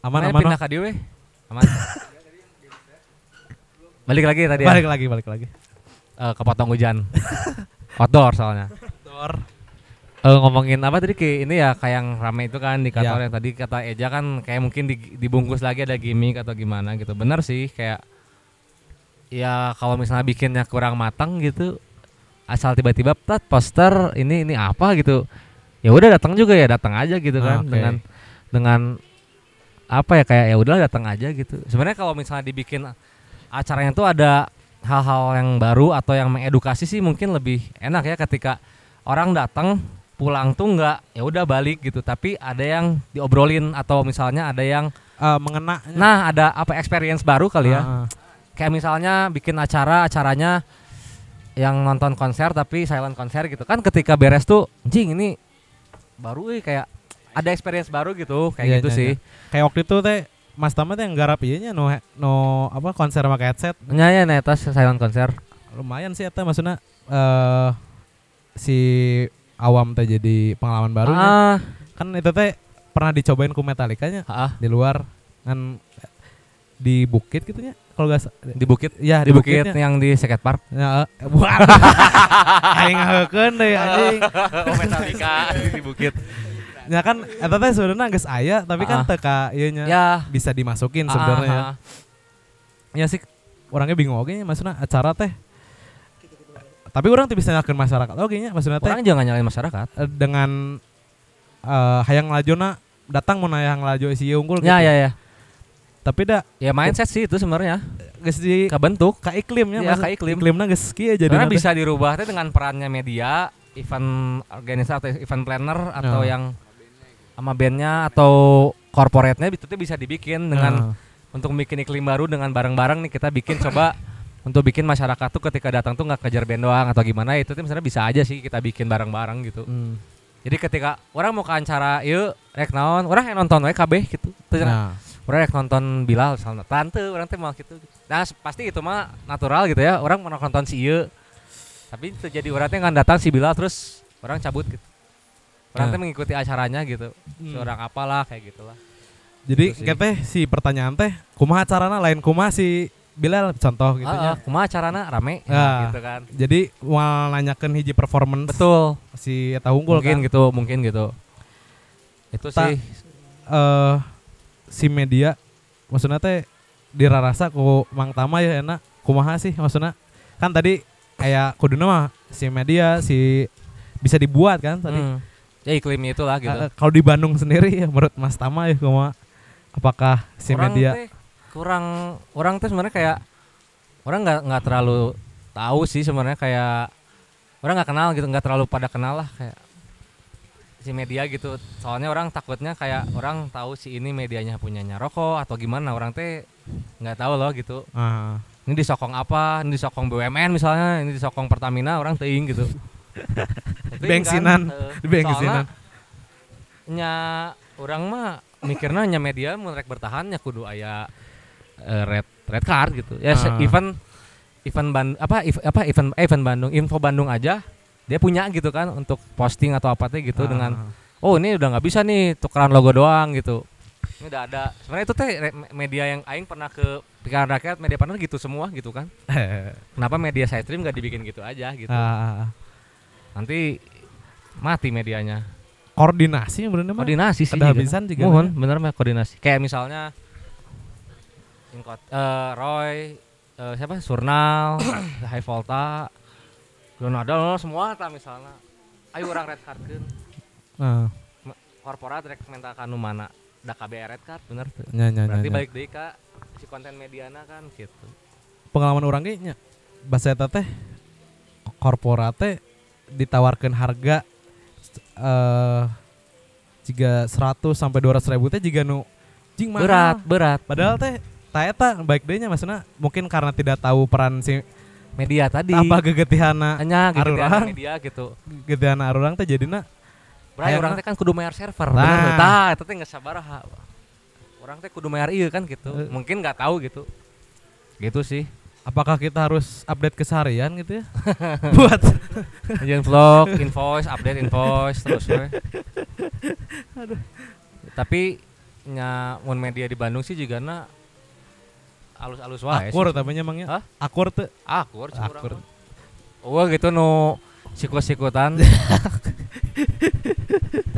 Aman aman. pindah ka dieu we aman balik lagi tadi ya Balik lagi, balik lagi. Eh, kepotong hujan outdoor soalnya Dor. Eh ngomongin apa tadi ke ini ya kayak yang rame itu kan di kantor Ya. yang tadi kata Eja kan kayak mungkin di- dibungkus lagi ada gimmick atau gimana gitu. Bener sih kayak ya kalau misalnya bikinnya kurang matang gitu asal tiba-tiba tat poster ini ini apa gitu. Ya udah datang juga ya datang aja gitu Ah, kan oke. dengan dengan apa ya kayak ya udahlah datang aja gitu. Sebenarnya kalau misalnya dibikin acaranya tuh ada hal-hal yang baru atau yang mengedukasi sih mungkin lebih enak ya ketika orang datang pulang tuh nggak ya udah balik gitu tapi ada yang diobrolin atau misalnya ada yang Eh, mengena. nah ada apa experience baru kali ya Heeh. kayak misalnya bikin acara acaranya yang nonton konser tapi silent konser gitu kan ketika beres tuh anjing ini baru eh kayak ada experience baru gitu kayak Iya, gitu iya, sih Kayak waktu itu teh Mas Tama teh yang garap ieu nya no no apa konser pakai headset. Nya ya netas silent konser Lumayan sih eta maksudnya eh si awam teh jadi pengalaman baru nya. ah Kan itu teh pernah dicobain ku Metallica nya ah, di luar kan di bukit gitu nya kalau gak di bukit ya di bukit bukitnya. yang di skate park Ya, eh, buat. Aing ngeukeun deui anjing. oh Metallica di bukit Ya kan eta teh sebenarnya geus aya tapi kan Ah. teka ieu nya ya bisa dimasukin ah, sebenarnya ya. ah. Ya sih orangnya bingung oke nya maksudnya acara teh. Tapi orang tuh bisa nyalakeun masyarakat oke nya maksudnya teh orang jangan nyalain masyarakat eh, dengan eh hayang lajona datang mau hayang laju si unggul ya gitu. ya ya Tapi da ya mindset sih itu sebenarnya geus di kebentuk ka iklimnya Iya, maksud- ka iklim. iklimna geus kieu jadi Karena bisa dirubah teh dengan perannya media, event atau event planner atau Ya. yang sama bandnya atau corporate-nya itu tuh bisa dibikin dengan untuk bikin iklim baru dengan bareng-bareng nih kita bikin coba untuk bikin masyarakat tuh ketika datang tuh nggak kejar band doang atau gimana itu tuh misalnya bisa aja sih kita bikin bareng-bareng gitu. Hmm. Jadi ketika orang mau ke acara yuk rek naon, orang yang nonton we kabeh gitu. Terus Nah, orang rek nonton Bilal misalnya tante orang teh mau gitu. Nah pasti itu mah natural gitu ya. Orang mau nonton si Ieu tapi itu jadi orang teh nggak datang si Bilal terus orang cabut gitu orang Nah. teh mengikuti acaranya gitu Hmm. seorang apalah kayak gitulah jadi Gitu kita si pertanyaan teh kumaha carana lain kumaha si Bilal contoh gitu nya. ah, kumaha acarana rame Ah. gitu kan Jadi mau nanyakan hiji performance betul si eta unggul mungkin kan. gitu mungkin gitu itu Ta- sih eh si media maksudnya teh dirarasa ku Mang Tama ya enak kumaha sih maksudnya kan tadi kayak kuduna mah si media si bisa dibuat kan tadi Hmm. Ya iklimnya itulah gitu. Eh, kalau di Bandung sendiri ya menurut Mas Tama ya kumaha apakah si orang media teh kurang orang teh sebenarnya kayak orang nggak nggak terlalu tahu sih sebenarnya kayak orang nggak kenal gitu nggak terlalu pada kenal lah kayak si media gitu. Soalnya orang takutnya kayak orang tahu si ini medianya punyanya rokok atau gimana orang teh nggak tahu loh gitu. Ah, ini disokong apa? Ini disokong BUMN misalnya ini disokong Pertamina orang teing gitu Teuing kan, Bensinan. heeh. di bensinan nya orang mah mikirnya nya media mun rek bertahan nya kudu aya eh, red red card gitu ya se- Ah. event event ban apa ev- apa event eh, event Bandung info Bandung aja dia punya gitu kan untuk posting atau apa teh gitu dengan Ah. oh ini udah nggak bisa nih tukeran logo doang gitu ini udah ada sebenarnya itu teh media yang aing pernah ke pikiran rakyat media partner gitu semua gitu kan kenapa media side stream gak dibikin gitu aja gitu Ah, nanti mati medianya. Koordinasi bener mah koordinasi sih Kada juga. habisan juga mohon bener mah koordinasi. Kayak misalnya Ingkot, eh, Roy eh, siapa? Surnal High Volta Donado semua tak misalnya. Ayo orang red cardkeun Ah, korporat rek minta kanu mana? Da KBR red card bener? Tuh nya, nya, berarti nya. balik deui ka si konten mediana kan gitu. Pengalaman orang ge nya bahasa eta teh korporat teh ditawarkan harga eh jika 100 sampai 200 ribu teh jika nu Jing mahal. berat berat. Padahal teh ta eta baik deui nya maksudna mungkin karena tidak tahu peran si media tadi. apa gegetihana hanya Arurang. media gitu. Gegetihana arurang teh jadina. Bray, Hayangna- orang teh kan kudu mayar server Nah. bener. Tah eta teh geus sabaraha orang teh kudu mayar iya kan gitu. Eh. mungkin nggak tahu gitu. Gitu sih apakah kita harus update keseharian gitu ya buat Ngejalan vlog, invoice, update invoice terus we. Tapi nya mun media di Bandung sih juga na alus-alus wae. akur tamanya emangnya Hah? akur tuh Akur, Akur. mah. Oh gitu nu sikut-sikutan.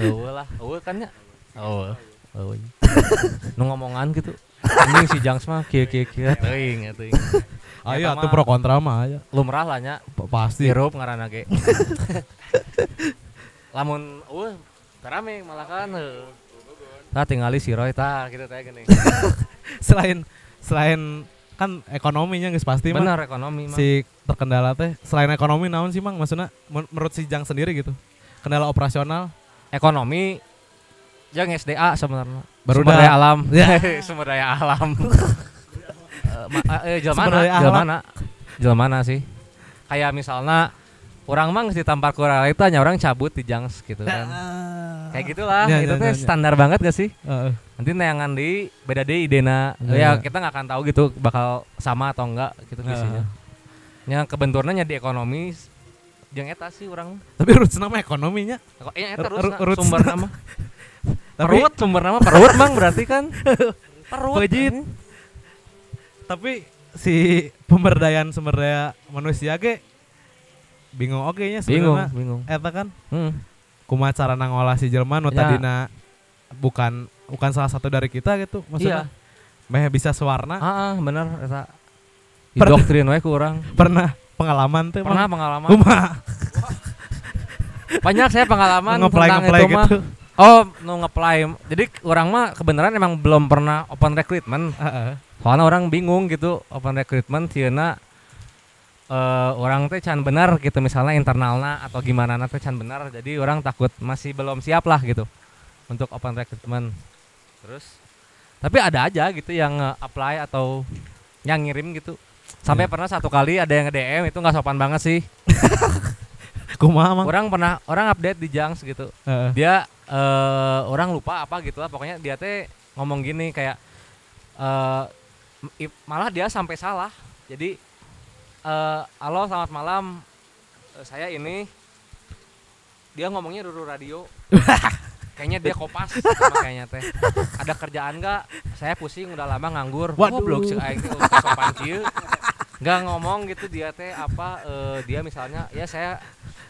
Eueuh lah, eueuh kan nya. Eueuh. Eueuh. Nu ngomongan gitu. Anjing si Jangs mah kieu kieu kieu teuing teuing. Ayo Eta atuh mah pro kontra mah aya Lumrah lah nya pasti Sirup ngaranna ge. Lamun eueuh rame malah kan. Tah tingali si Roy tah gitu teh gini. selain selain kan ekonominya guys pasti mah Bener ekonomi mah. si terkendala teh selain ekonomi naon sih mang maksudnya men- menurut si Jang sendiri gitu kendala operasional Ekonomi jeung SDA sebenarnya. Baru sumber daya alam. Ya. sumber daya alam. Eh, jelmana, jelmana. Jelmana sih. Kayak misalnya orang mah ditampar ku realita nya orang cabut di Jangs gitu kan. Kayak gitulah, Ya, itu ya, teh ya, ya. standar banget gak sih? Heeh. nanti nayangan di beda deh idena ya iya. kita nggak akan tahu gitu bakal sama atau enggak gitu Heeh. visinya yang kebenturnya di ekonomi yang eta sih orang tapi urut nama ekonominya kok eh eta terus sumber nama perut sumber nama perut mang berarti kan perut Pejit. Tapi si pemberdayaan sumber daya manusia ge bingung. Oke nya bingung sebenarnya bingung. eta kan? Hmm. kumaha cara ngolah si jelema nu Ya. tadina bukan bukan salah satu dari kita gitu maksudnya. Meh bisa sewarna. Ah, ah bener eta doktrin we ku urang pernah pengalaman tuh pernah pengalaman. Kumaha banyak saya pengalaman ngeplay tentang ngeplay itu mah gitu oh nu ngeplay jadi orang mah kebenaran emang belum pernah open recruitment. Heeh. soalnya orang bingung gitu open recruitment sieuna eh orang teh can benar gitu misalnya internalna atau gimana na teh can benar. Jadi orang takut masih belum siap lah gitu untuk open recruitment. Terus tapi ada aja gitu yang apply atau yang ngirim gitu. Sampai Ya. pernah satu kali ada yang nge-DM itu nggak sopan banget sih. Kumaha mang? Orang pernah orang update di Jangs gitu. Heeh. dia eh orang lupa apa gitu lah. Pokoknya dia teh ngomong gini kayak eh i- malah dia sampai salah. Jadi eh halo selamat malam. Eh, saya ini dia ngomongnya dulu radio. Kayaknya dia kopas kayaknya teh. Ada kerjaan nggak? Saya pusing udah lama nganggur. Waduh. goblok sih aing sopan nggak ngomong gitu dia teh apa eh, dia misalnya ya saya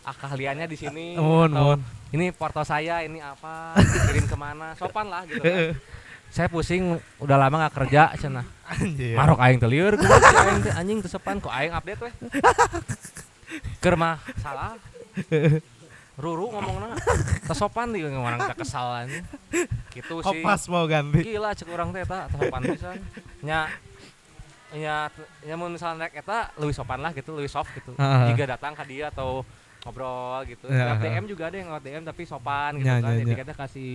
ah, keahliannya di sini. Mun. Ini porto saya ini apa? Kirim ke mana? Sopan lah gitu kan. saya pusing udah lama nggak kerja Anjir. marok aing si aing teh? Anjing teu sopan kok aing update weh? Keur mah salah. Ruru ngomongna. Teu sopan di orang teh kesal anjing. Gitu sih. Kopas mau ganti? Gila cek orang teh eta teu sopan pisan. Nya nya nya mun misalnya naik eta lebih sopan lah gitu lebih soft gitu. Jika datang ke dia atau ngobrol gitu. Ya, Lewat. DM juga ada yang lewat DM tapi sopan gitu Ya, kan. ya, jadi ya. kita kasih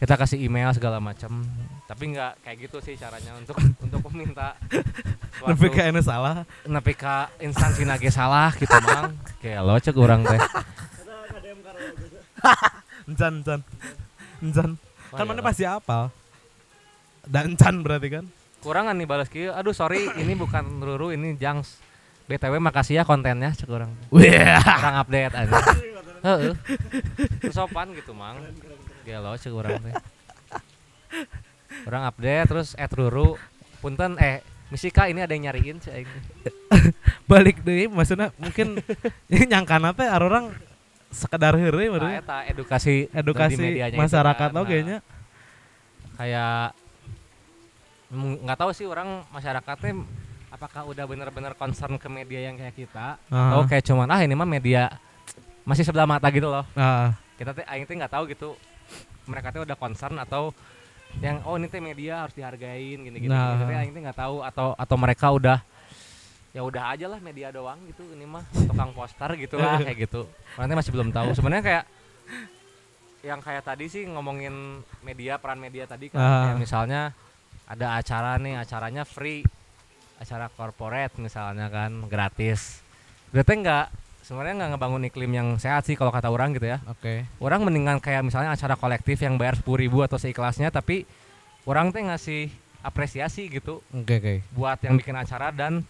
kita kasih email segala macam tapi nggak kayak gitu sih caranya untuk untuk meminta suatu kayaknya salah. Nepi ka instansi nage salah gitu mang. Kayak lo cek orang teh. Encan encan. Encan. Kan Wah, mana pasti apal. Dan encan berarti kan? Kurangan nih balas kieu aduh sorry ini bukan Ruru ini Jangs BTW makasih ya kontennya cek orang Wah. orang update aja. Heeh. Sopan gitu mang. Gelo cek orang teh orang update terus at Ruru. Punten eh Misika ini ada yang nyariin sih balik deh maksudnya mungkin nyangkana teh orang sekedar heureuy Nah, baru eta edukasi edukasi itu masyarakat kan. oke Nah, nya kayak nggak tahu sih orang masyarakatnya apakah udah bener-bener concern ke media yang kayak kita? Ah. atau kayak cuman ah ini mah media masih sebelah mata gitu loh. Ah, kita teh aing teh nggak tahu gitu. Mereka teh udah concern atau yang oh ini teh media harus dihargain gini gini Nah. gitu aing teh nggak tahu atau atau mereka udah ya udah aja lah media doang gitu ini mah tukang poster gitu lah kayak gitu. Nanti masih belum tahu. Sebenarnya kayak yang kayak tadi sih ngomongin media peran media tadi kan. Ah. kayak misalnya ada acara nih acaranya free acara corporate misalnya kan gratis berarti nggak sebenarnya nggak ngebangun iklim yang sehat sih kalau kata orang gitu ya Oke. orang mendingan kayak misalnya acara kolektif yang bayar sepuluh ribu atau seikhlasnya tapi orang teh ngasih apresiasi gitu Oke oke. buat yang bikin acara dan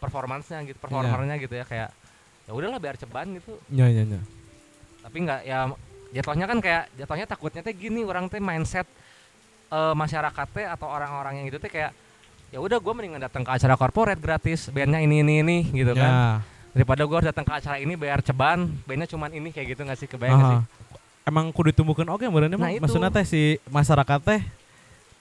performansnya gitu performernya gitu ya kayak ya udahlah biar ceban gitu Nya nya nya. tapi nggak ya jatuhnya kan kayak jatuhnya takutnya teh gini orang teh mindset eh, masyarakat teh atau orang-orang yang gitu teh kayak ya udah gue mendingan datang ke acara corporate gratis bandnya ini ini ini gitu kan Ya. daripada gue harus datang ke acara ini bayar ceban bandnya cuman ini kayak gitu nggak sih kebayang nggak sih Aha. Emang kudu ditumbuhkeun oke berarti Nah, maksudnya teh si masyarakat teh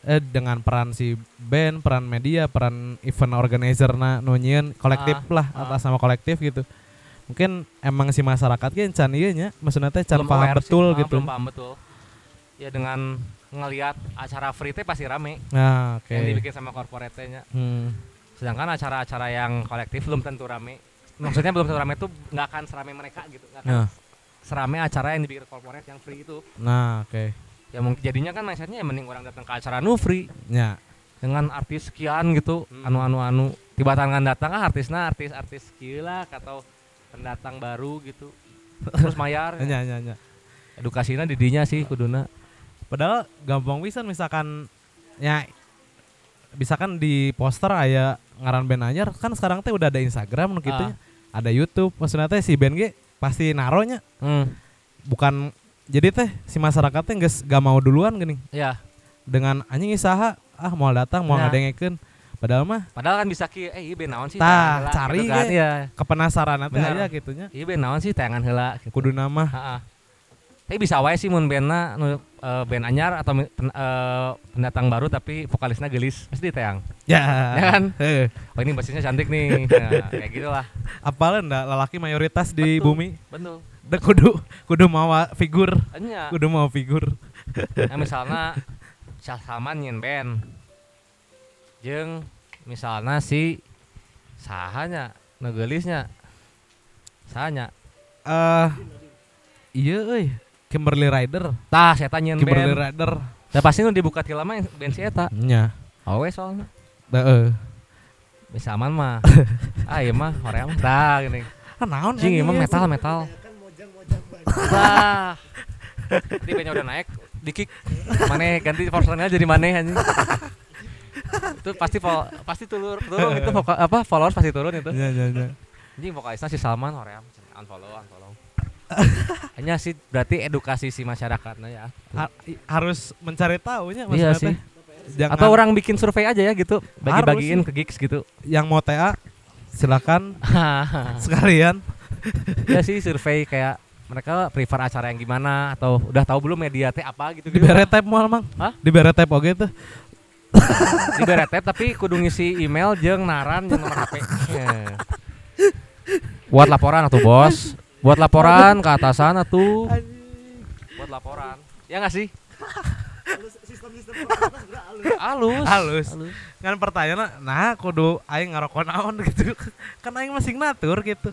eh, dengan peran si band, peran media, peran event organizer na nu nyieun kolektif Ah, lah ah. atas sama kolektif gitu. Mungkin emang si masyarakat ge can ieu nya, maksudnya teh can paham sih. betul Ah, gitu. belum paham betul ya dengan ngelihat acara free teh pasti rame Nah, oke. yang dibikin sama corporate nya Hmm. sedangkan acara-acara yang kolektif belum tentu rame maksudnya belum tentu rame itu nggak akan serame mereka gitu nggak akan Nah, serame acara yang dibikin corporate yang free itu nah oke. ya mungkin jadinya kan mindsetnya ya mending orang datang ke acara nu free Nya. dengan artis sekian gitu Hmm. anu anu anu tiba tangan datang ah artisnya artis artis gila atau pendatang baru gitu terus mayar Nya nya nya. edukasinya didinya sih kuduna Padahal gampang bisa misalkan ya misalkan di poster aya ngaran band anyar kan sekarang teh udah ada Instagram nu kitu nya. Ada YouTube maksudnya teh si band ge pasti naronya hmm. bukan jadi teh si masyarakat teh geus gak mau duluan gini ya dengan anjing isaha ah mau datang mau Ya. ngadengekeun padahal mah padahal kan bisa ki eh iya naon sih Tah, cari gitu kan. ge. Iya. kepenasaran teh aya gitunya iya band naon sih tayangan heula gitu. kudu nama Heeh. Tapi bisa wae sih mun bandna nu eh, band anyar atau pen- eh, pendatang baru tapi vokalisnya gelis pasti ditayang. ya, Ya kan? Heuh. Oh ini basisnya cantik nih. Nah, kayak gitu lah. apalin dah lelaki mayoritas di Betul. bumi Betul. Da kudu kudu mawa figur Enya. kudu mau figur Nah, misalnya Salman nyen band. Jeung misalnya si sahanya negelisnya sahanya eh iya euy Kimberly Rider tah saya tanya Kimberly band Rider dan pasti nu dibuka ti lama band si eta. Nya. Awe soalnya. Heeh. Bisa aman mah. Ah iya mah hoream tah gini. Ah naon anjing? emang metal metal. Wah. Di bandnya udah naik, di kick. Maneh ganti posternya jadi maneh anjing. itu pasti fol pasti turun turun itu voka- apa followers pasti turun itu. nya nya nya Anjing vokalisnya si Salman hoream unfollow unfollow. Hanya sih berarti edukasi si masyarakatnya ya. Ha- harus mencari tahunya Iya sih. Jangan Atau orang bikin survei aja ya gitu, bagi-bagiin ke gigs gitu. yang mau TA silakan sekalian ya sih survei kayak mereka prefer acara yang gimana atau udah tahu belum media teh apa gitu di gitu. beretep moal mang Hah? di beretep oge tuh di beretep tapi kudu ngisi email jeung naran jeung nomor HP. Heh. Buat laporan atuh bos. Buat laporan ke atasan atuh. Buat laporan. Ya nggak sih? Halus. Halus. kan pertanyaan nah kudu aing ngarokok naon gitu. Kan aing masih ngatur gitu.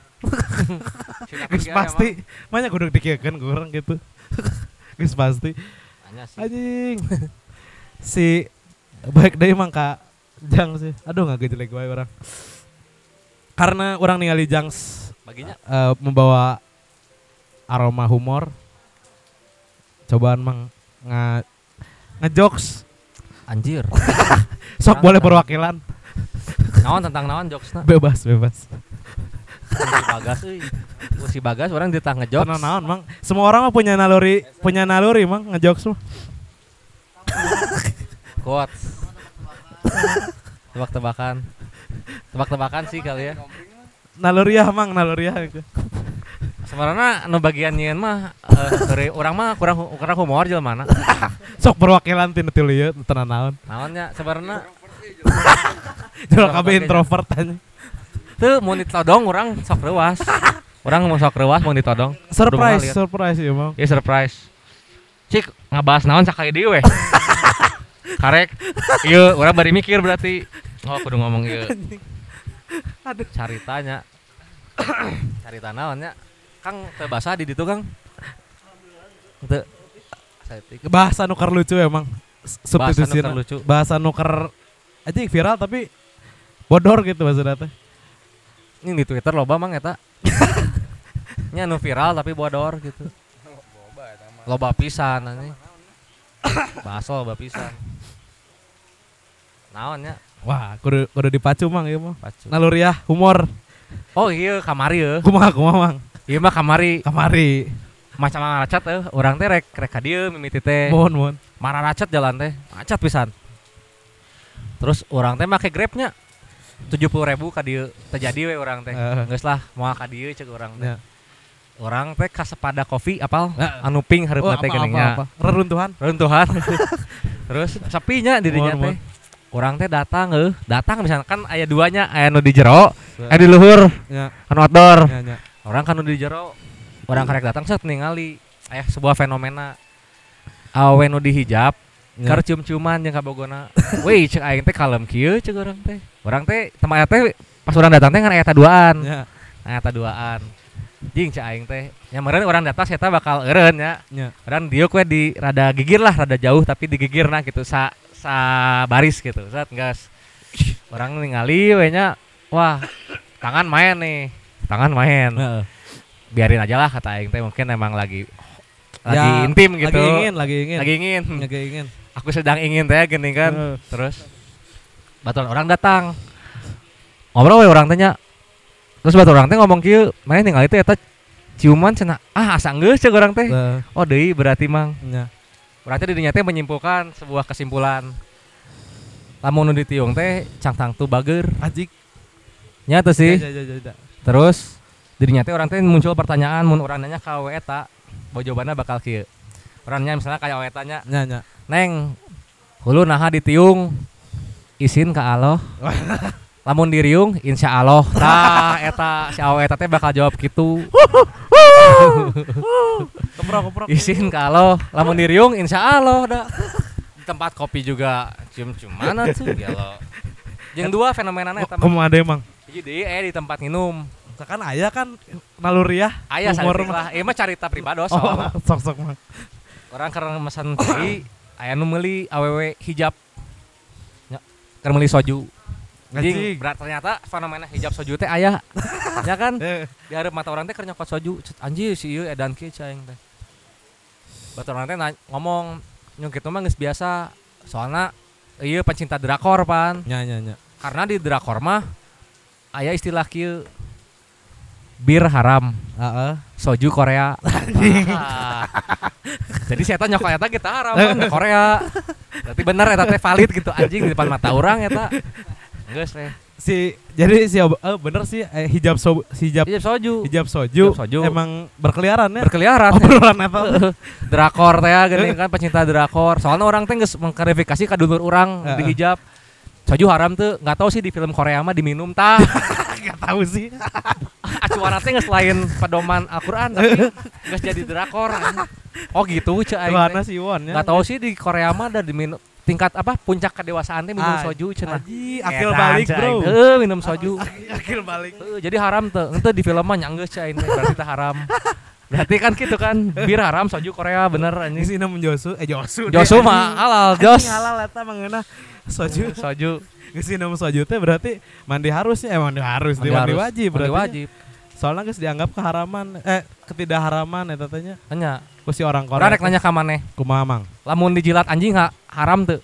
Geus pasti. banyak kudu dikiekeun ku urang gitu. Geus pasti. Sih. anjing. Si baik deh emang kak Jang sih. Aduh nggak jelek wae orang. Karena orang ningali Jangs Baginya eh, membawa aroma humor cobaan mang nga ngejokes anjir. sok boleh perwakilan Naon tentang naon jokesna? bebas bebas Si Bagas euy. Si Bagas orang ditah ngejokes. Tenang naon mang semua orang mah punya naluri punya naluri mang ngejokes mah Quotes. Tebak-tebakan. Tebak-tebakan sih kali ya. Naluriah mang naluriah gitu. Sebenarnya anu bagian nyeun mah eh, dari orang mah kurang kurang humor jelema mana. sok perwakilan tina tilu ieu tenang naon Naonnya sebenarnya Jual kabeh introvert aja Tuh mau ditodong orang sok rewas. Orang mau sok rewas mau ditodong. surprise surprise ya mang Iya surprise. Cik ngabahas naon sakali deui weh. Karek. Iya, orang bari mikir berarti. Oh, kudu ngomong ieu. Aduh. Caritanya. Carita naonnya? Kang teu basah di ditu, Kang. Teu. Bahasa nuker lucu emang. Bahasa nuker lucu. Bahasa nuker aja viral tapi bodor gitu maksudnya teh. Ini di Twitter loba mang eta. Nya anu viral tapi bodor gitu. Loba pisan anjing. Bahasa loba pisan. Naonnya? Wah, kudu kudu dipacu mang ieu mah. Pacu. Naluriah humor. Oh iya kamari ya. Kumaha kumaha mang. Iya mah kamari Kamari. macam maracat eh orang teh rek rek ka dieu mimiti teh. Mohon mohon. Mararacat jalan teh. Macet pisan. Terus orang teh make Grabnya. 70 ribu ka dieu terjadi we orang teh. Eh. Geus lah mau ka dieu cek orang teh. Ya. Orang teh ka sepada kopi apal Ya. anu pink Oh, hareup apa, teh. Reruntuhan. Runtuhan. Terus sepinya dirinya teh. Orang teh datang eh, datang misalkan aya duanya, aya nu di jero, aya di luhur, Ya, anu outdoor. ya, ya. Orang kan nu di jero. Orang karek datang set ningali aya sebuah fenomena awe nu dihijab Ya. Kar cium-ciuman jeung kabogona. Wih, cek aing teh kalem kieu cek urang teh. Urang teh tempat teh pas urang datang teh kan aya taduaan. Ya, Aya taduaan. Jing cek aing teh. Nya meureun urang datang eta bakal eureun nya. ya. Urang dieu kue di rada gigir lah, rada jauh tapi digigirna gitu sa sa baris gitu. Set gas. Orang ningali we nya wah, tangan main nih. Tangan main. Biarin aja lah kata aing teh mungkin emang lagi lagi Ya, intim gitu. Lagi ingin, lagi ingin. Lagi ingin. Lagi ingin. Aku sedang ingin teh gini kan. Terus baturan orang datang. Ngobrol we orang tanya. Terus baturan orang teh ngomong kieu, main ningali teh eta ciuman cenah. Ah, asa geus cek orang teh. Oh, deui berarti mang. ya. Berarti dirinya teh menyimpulkan sebuah kesimpulan. Lamun nu ditiung teh cangtang tu bager. Ajik. Nya teu sih. Ya, ya, ya, ya, ya. Terus dirinya teh orang teh muncul pertanyaan mun urang nanya ka we eta, jawabannya bakal kieu. Urang nanya misalnya kayak we tanya, Ya, ya. Neng, hulu naha ditiung izin ke Allah. Lamun diriung insya Allah. Tah eta si awe eta teh bakal jawab gitu. Keprok, keprok. Izin ke Allah. Lamun diriung insya Allah da. Di tempat kopi juga cium-ciuman tuh ya lo. Yang dua fenomenanya eta mah. Kamu ada emang. Jadi eh di tempat minum. Kan ayah kan naluriah. Aya Humor saeutik mah. lah. Ieu mah carita pribados Oh, soalna. sok sok mah. Orang karena mesan tadi aya nu meuli awewe hijab. Ya, meuli soju. Jing, Anjing. berat ternyata fenomena hijab soju teh aya. ya kan? Di hareup mata orang teh keur nyokot soju. Anjir si ieu edan kieu cai teh. Batur orang teh ngomong nyung kitu mah geus biasa. Soalna ieu pencinta drakor pan. nya nya nya. Karena di drakor mah aya istilah kieu bir haram, Heeh. soju Korea. Ah. Jadi saya tanya nyokot eta kita haram kan Korea. Berarti bener eta teh valid gitu anjing di depan mata orang eta. Geus teh. Si jadi si eh, bener sih eh, hijab so, hijab Hijab soju. hijab soju, Hijab soju. emang berkeliaran ya. berkeliaran Obrolan apa? drakor teh gini kan pecinta drakor soalnya orang teh geus mengklarifikasi ka dulur di hijab soju haram tuh nggak tahu sih di film Korea mah diminum tah Gak tahu sih. acuan teh geus lain pedoman Al-Qur'an tapi geus jadi drakor oh gitu cek aing Tuhanna teh si Won ya. nggak tahu sih di Korea mah ada diminum tingkat apa puncak kedewasaan teh minum Ah, soju cenah Aji, akil balik, Bro. Heuh, minum soju Akil balik. Heuh, jadi haram tuh ente di film mah nyanggeus teh berarti teh haram berarti kan gitu kan bir haram soju Korea bener Ini anjing sih nama Josu, eh Josu. Josu mah halal jos halal eta mangeuna soju. soju Geus nama soju teh berarti mandi harus ya, eh, mandi harus, mandi, harus. wajib Mandi berarti. wajib Soalnya geus dianggap keharaman, eh ketidakharaman eta teh nya. Ku si orang Korea. rek nanya ka maneh, kumaha mang? lamun dijilat anjing ha, haram teu?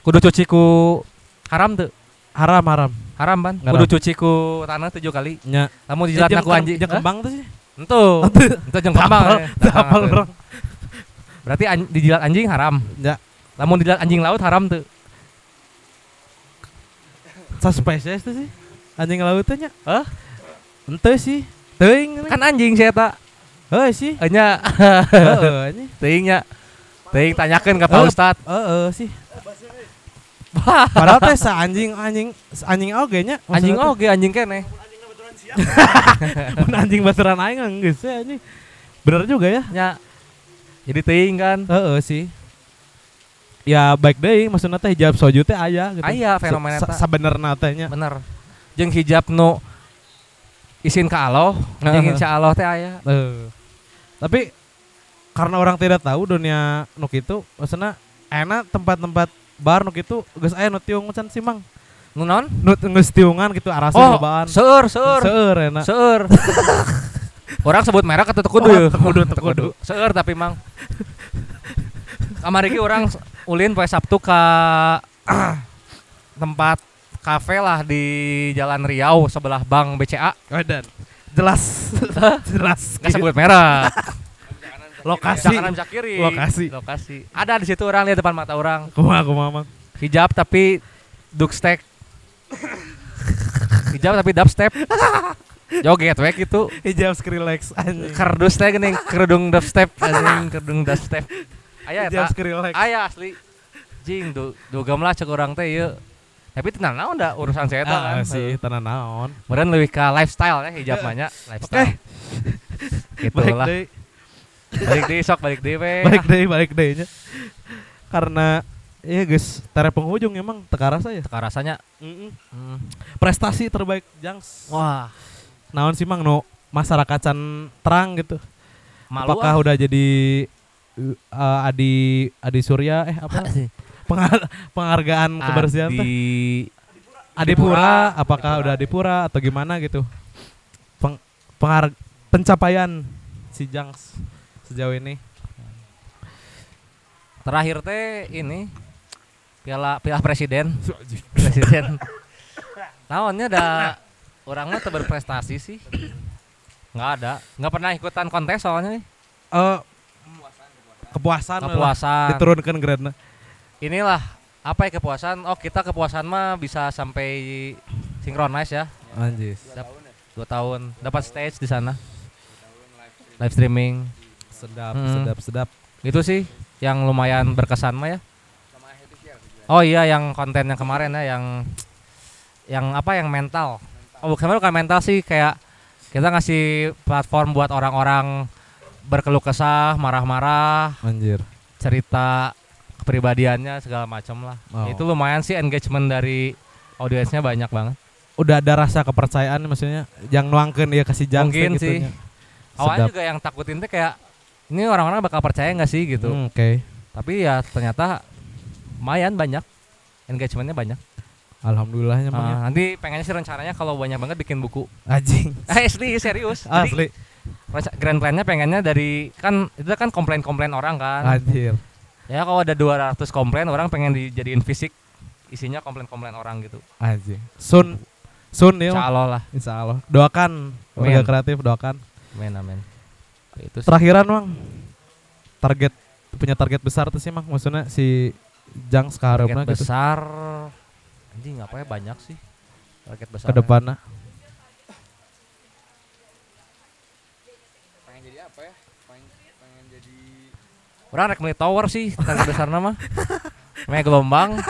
Kudu cuci ku haram teu? Haram haram. Haram ban. Kudu cuci ku tanah tujuh kali. Nya. Lamun dijilat jeung ku anjing. jeung kembang tuh sih. Entu. Entu jeung kembang. Eh. teu hafal Teu. orang. Berarti an- dijilat anjing haram. Ya. Lamun dijilat anjing laut haram teu? Sa spesies tuh sih. Anjing laut teh nya. Hah? Ente sih. Teuing Kan anjing saya tak. Heuh sih. Enya Heeh anjing. teuing nya. Teuing tanyakeun ka Pak Eh. Ustad. Heeh sih. Padahal teh sa anjing anjing anjing oge nya. Anjing oge anjing keneh. teh, mun anjing baturan aing geus anjing. Bener juga ya. Nya. Jadi teuing kan. Heeh sih. Ya baik deui maksudna teh hijab soju teh aya gitu. Aya fenomena Sa- eta. Sabenerna teh nya. Bener. Jeung hijab nu izin ka Allah, jeung Heeh. insya Allah teh aya. Eh. Tapi karena orang tidak tahu dunia nuk itu maksudnya enak tempat-tempat bar nuk itu geus aya nu tiung can sih mang Nu naon? nu geus tiungan gitu arasa Oh, lobaan seur, seur. seur enak Seur. Orang sebut merek atau tekudu Oh, tekudu, tekudu. Seur tapi mang. Kamari ge orang ulin poe Sabtu ka tempat kafe lah di Jalan Riau sebelah Bank BCA. oh, dan jelas jelas Nggak sebut merek. lokasi Kanan bisa kiri. Lokasi. Lokasi. Ada di situ orang lihat depan mata orang. kumaha kumaha mang Hijab tapi dubstep. Hijab tapi dubstep. Joget we gitu. hijab Skrillex anjing Kardus teh geuning kerudung dubstep anjing kerudung dubstep. Aya hijab eta. Skrillex Aya asli. Jing du dugem lah cek urang teh ieu. Tapi tenang naon da urusan saya ah, kan. sih tanah naon Meureun leuwih ka lifestyle ya hijab mah nya, lifestyle. Gitu balik lah. Balik deui sok balik deui we. balik deui balik deui nya karena iya guys tere penghujung emang teka rasa ya Teka rasanya. Mm-mm. Hmm. prestasi terbaik Jangs Wah, naon sih mang no masyarakat can terang gitu malu apakah ah. udah jadi uh, Adi Adi Surya eh apa Pengar- penghargaan kebersihan teh? Di Adipura. Apakah udah Adipura atau gimana gitu? Peng, penghar- pencapaian si Jangs sejauh ini. Terakhir teh ini piala piala presiden. Presiden. Naonnya ada orang mah teu berprestasi sih. Nggak ada. Nggak pernah ikutan kontes soalnya. Eh, kepuasan lah, kepuasan. Diturunkan grade inilah apa ya kepuasan? Oh kita kepuasan mah bisa sampai synchronize ya. Anjis. Dua tahun. Dapat stage di sana. Live streaming. Sedap Hmm. sedap sedap. Itu sih yang lumayan berkesan mah ya. Oh iya yang konten yang kemarin ya yang yang apa yang mental. Oh bukan bukan mental sih kayak kita ngasih platform buat orang-orang berkeluh kesah marah-marah anjir. cerita kepribadiannya segala macam lah. Oh. itu lumayan sih engagement dari audiensnya banyak banget. Udah ada rasa kepercayaan maksudnya yang nuangkeun ya kasih Jangs teh Mungkin sih. gitunya. awalnya Sedap. juga yang takutin tuh kayak ini orang-orang bakal percaya nggak sih gitu. Hmm, oke. Tapi ya ternyata lumayan banyak. Engagementnya banyak. Alhamdulillahnya Mang, ya. Ah, nanti pengennya sih rencananya kalau banyak banget bikin buku. Anjing. Eh asli serius. Jadi, asli. renca- grand plan-nya pengennya dari kan itu kan komplain-komplain orang kan. Anjir ya kalau ada 200 komplain orang pengen dijadiin fisik. Isinya komplain-komplain orang gitu. Anjing sun. Sun ya insya. Allah lah. Insya Allah. Doakan. Warga kreatif doakan. Amin amin. Itu sih. terakhiran Mang. Target punya target besar tuh sih Mang. Maksudnya si Jangs target keharapna gitu. besar. Anjing apa ya banyak sih? Target besar. Ke depannya pengen jadi apa ya pengen, pengen jadi orang rek beli tower sih target besar nama. Mega gelombang.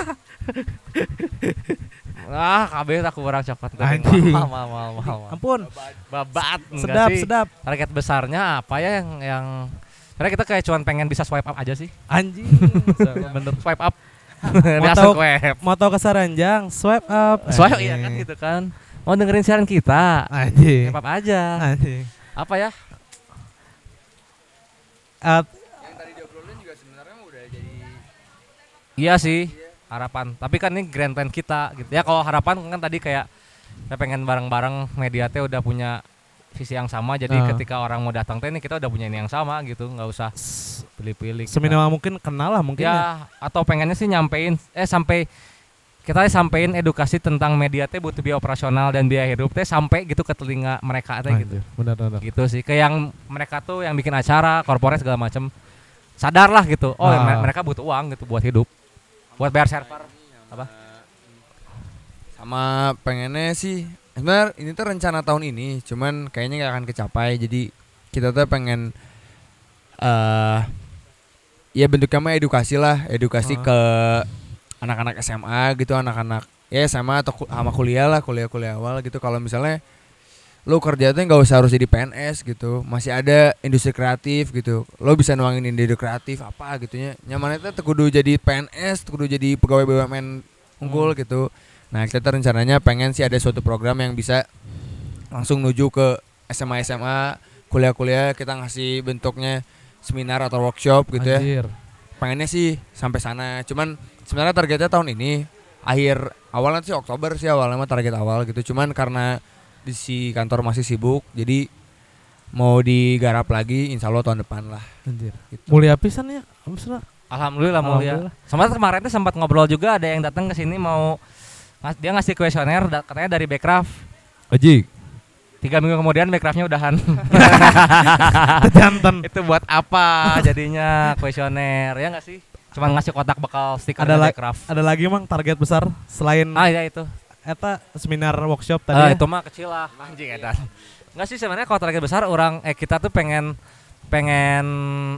Ah kabeh aku orang cokot Anjing. mahal mahal mahal mahal ampun. Babat sedap sih? sedap. Target besarnya apa ya yang yang karena kita kayak cuman pengen bisa swipe up aja sih. Anjing. Bener. Swipe up. Mau biasa tahu- swipe. mau tahu kesaran Jang swipe up. Swipe iya kan gitu kan. Mau dengerin siaran kita? Anjing. Swipe up aja. Anjing. Apa ya? Eh, iya sih harapan. Tapi kan ini grand plan kita gitu. Ya kalau harapan kan tadi kayak kita pengen bareng-bareng media teh udah punya visi yang sama. Jadi Ah. ketika orang mau datang teh ini kita udah punya ini yang sama gitu. Nggak usah pilih-pilih kita. seminimal mungkin kenal lah mungkin ya. ya. atau pengennya sih nyampein eh sampai kita sampein edukasi tentang media teh butuh biaya operasional dan biaya hidup teh sampai gitu ke telinga mereka teh gitu. Anjir, benar benar. Gitu sih. Ke yang mereka tuh yang bikin acara korporat segala macam sadar lah gitu. Oh Ah. me- mereka butuh uang gitu buat hidup buat bayar server. Apa? Sama pengennya sih sebenarnya ini tuh rencana tahun ini cuman kayaknya nggak akan kecapai. Jadi kita tuh pengen eh ya bentuknya mah edukasi lah. Edukasi Ah. ke anak-anak SMA gitu anak-anak ya SMA atau sama kuliah lah kuliah-kuliah awal gitu. Kalau misalnya lo kerja tuh nggak usah harus jadi PNS gitu masih ada industri kreatif gitu lo bisa nuangin ide kreatif apa gitunya nyamannya tuh kudu jadi PNS kudu jadi pegawai BUMN unggul gitu nah kita rencananya pengen sih ada suatu program yang bisa langsung nuju ke SMA SMA kuliah-kuliah kita ngasih bentuknya seminar atau workshop gitu ya. Anjir. Pengennya sih sampai sana. Cuman sebenarnya targetnya tahun ini akhir awalnya sih Oktober sih awalnya mah target awal gitu. Cuman karena di si kantor masih sibuk jadi mau digarap lagi insya Allah tahun depan lah. Anjir. Gitu. Mulia pisan ya. Maksudnya Alhamdulillah mulia. Alhamdulillah. Sempat kemarin tuh sempat ngobrol juga ada yang datang ke sini mau dia ngasih kuesioner katanya dari Backcraft. Ojik. Tiga minggu kemudian Backcraftnya udahan. Jantan. itu buat apa jadinya kuesioner ya nggak sih? Cuman ngasih kotak bekal stiker Ada Backcraft. Ada lagi emang target besar selain Ah ya itu. Eta seminar workshop Ah, tadi ya? itu mah kecil lah. Anjing edan. Enggak sih sebenarnya kalau target besar orang eh kita tuh pengen pengen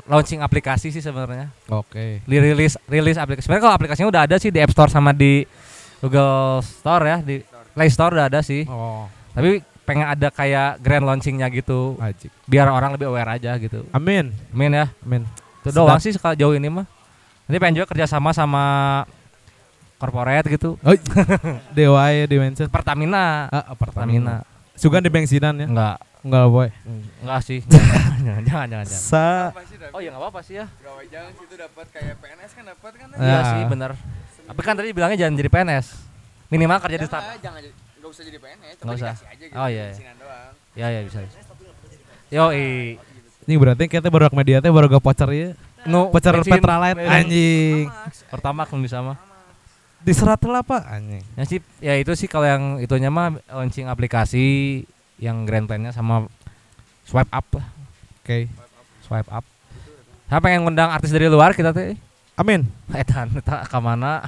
launching aplikasi sih sebenarnya. Oke. Dirilis rilis aplikasi. Sebenarnya kalau aplikasinya udah ada sih di App Store sama di Google Store ya, di Play Store udah ada sih. Oh, Tapi pengen ada kayak grand launchingnya gitu ajik. biar orang lebih aware aja gitu. Amin. Amin ya. Amin. Itu doang sih sekal jauh ini mah. Nanti pengen juga kerjasama sama corporate gitu. Oh, Dewa ya di mention. Pertamina. Ah, Pertamina. Sugan di bensinan ya? Enggak. Enggak boy. Enggak sih. jangan, jangan, jangan, jangan. Sa Oh ya nggak apa-apa sih ya. Gawe jangan situ dapat kayak PNS kan dapat kan? Iya Ah. sih benar. Tapi kan tadi bilangnya jangan jadi PNS. Minimal kerja di Jangan, startup. jangan jadi enggak usah jadi PNS, Nggak usah. dikasih aja gitu. Oh, iya, iya. doang. Ya ya bisa. bisa. Yo i. ini berarti kita baru media teh baru ke voucher ya. Nu Voucher bensin. Petralite anjing. Pertama kan bisa mah. Diserat lah Pak anjing. Ya sih ya itu sih kalau yang itunya mah launching aplikasi yang grand plan-nya sama swipe up lah. Oke. Swipe up. Saya pengen ngundang artis dari luar kita teh. Amin. Edan eta ka mana?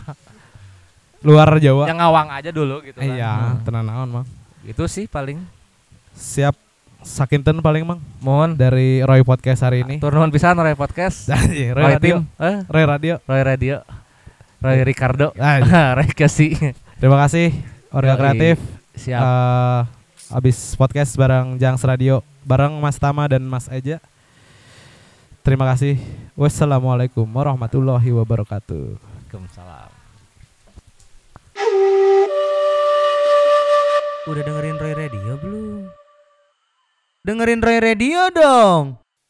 Luar Jawa. Yang ngawang aja dulu gitu kan. Iya, Hmm. tenan naon, Mang. Itu sih paling. Siap sakinten paling, Mang. Mohon Dari Roy Podcast hari ini. Tur nuhun pisan Roy Podcast. Roy Roy Radio. Tim, eh, Roy Radio. Roy Radio, Roy Ricardo, Anjing. Roy Kasi. Terima kasih Orga. Kreatif. Siap. Eh, abis podcast bareng Jangs Radio bareng Mas Tama dan Mas Eja. Terima kasih. Wassalamualaikum warahmatullahi wabarakatuh. Waalaikumsalam. Udah dengerin Roy Radio belum? Dengerin Roy Radio dong.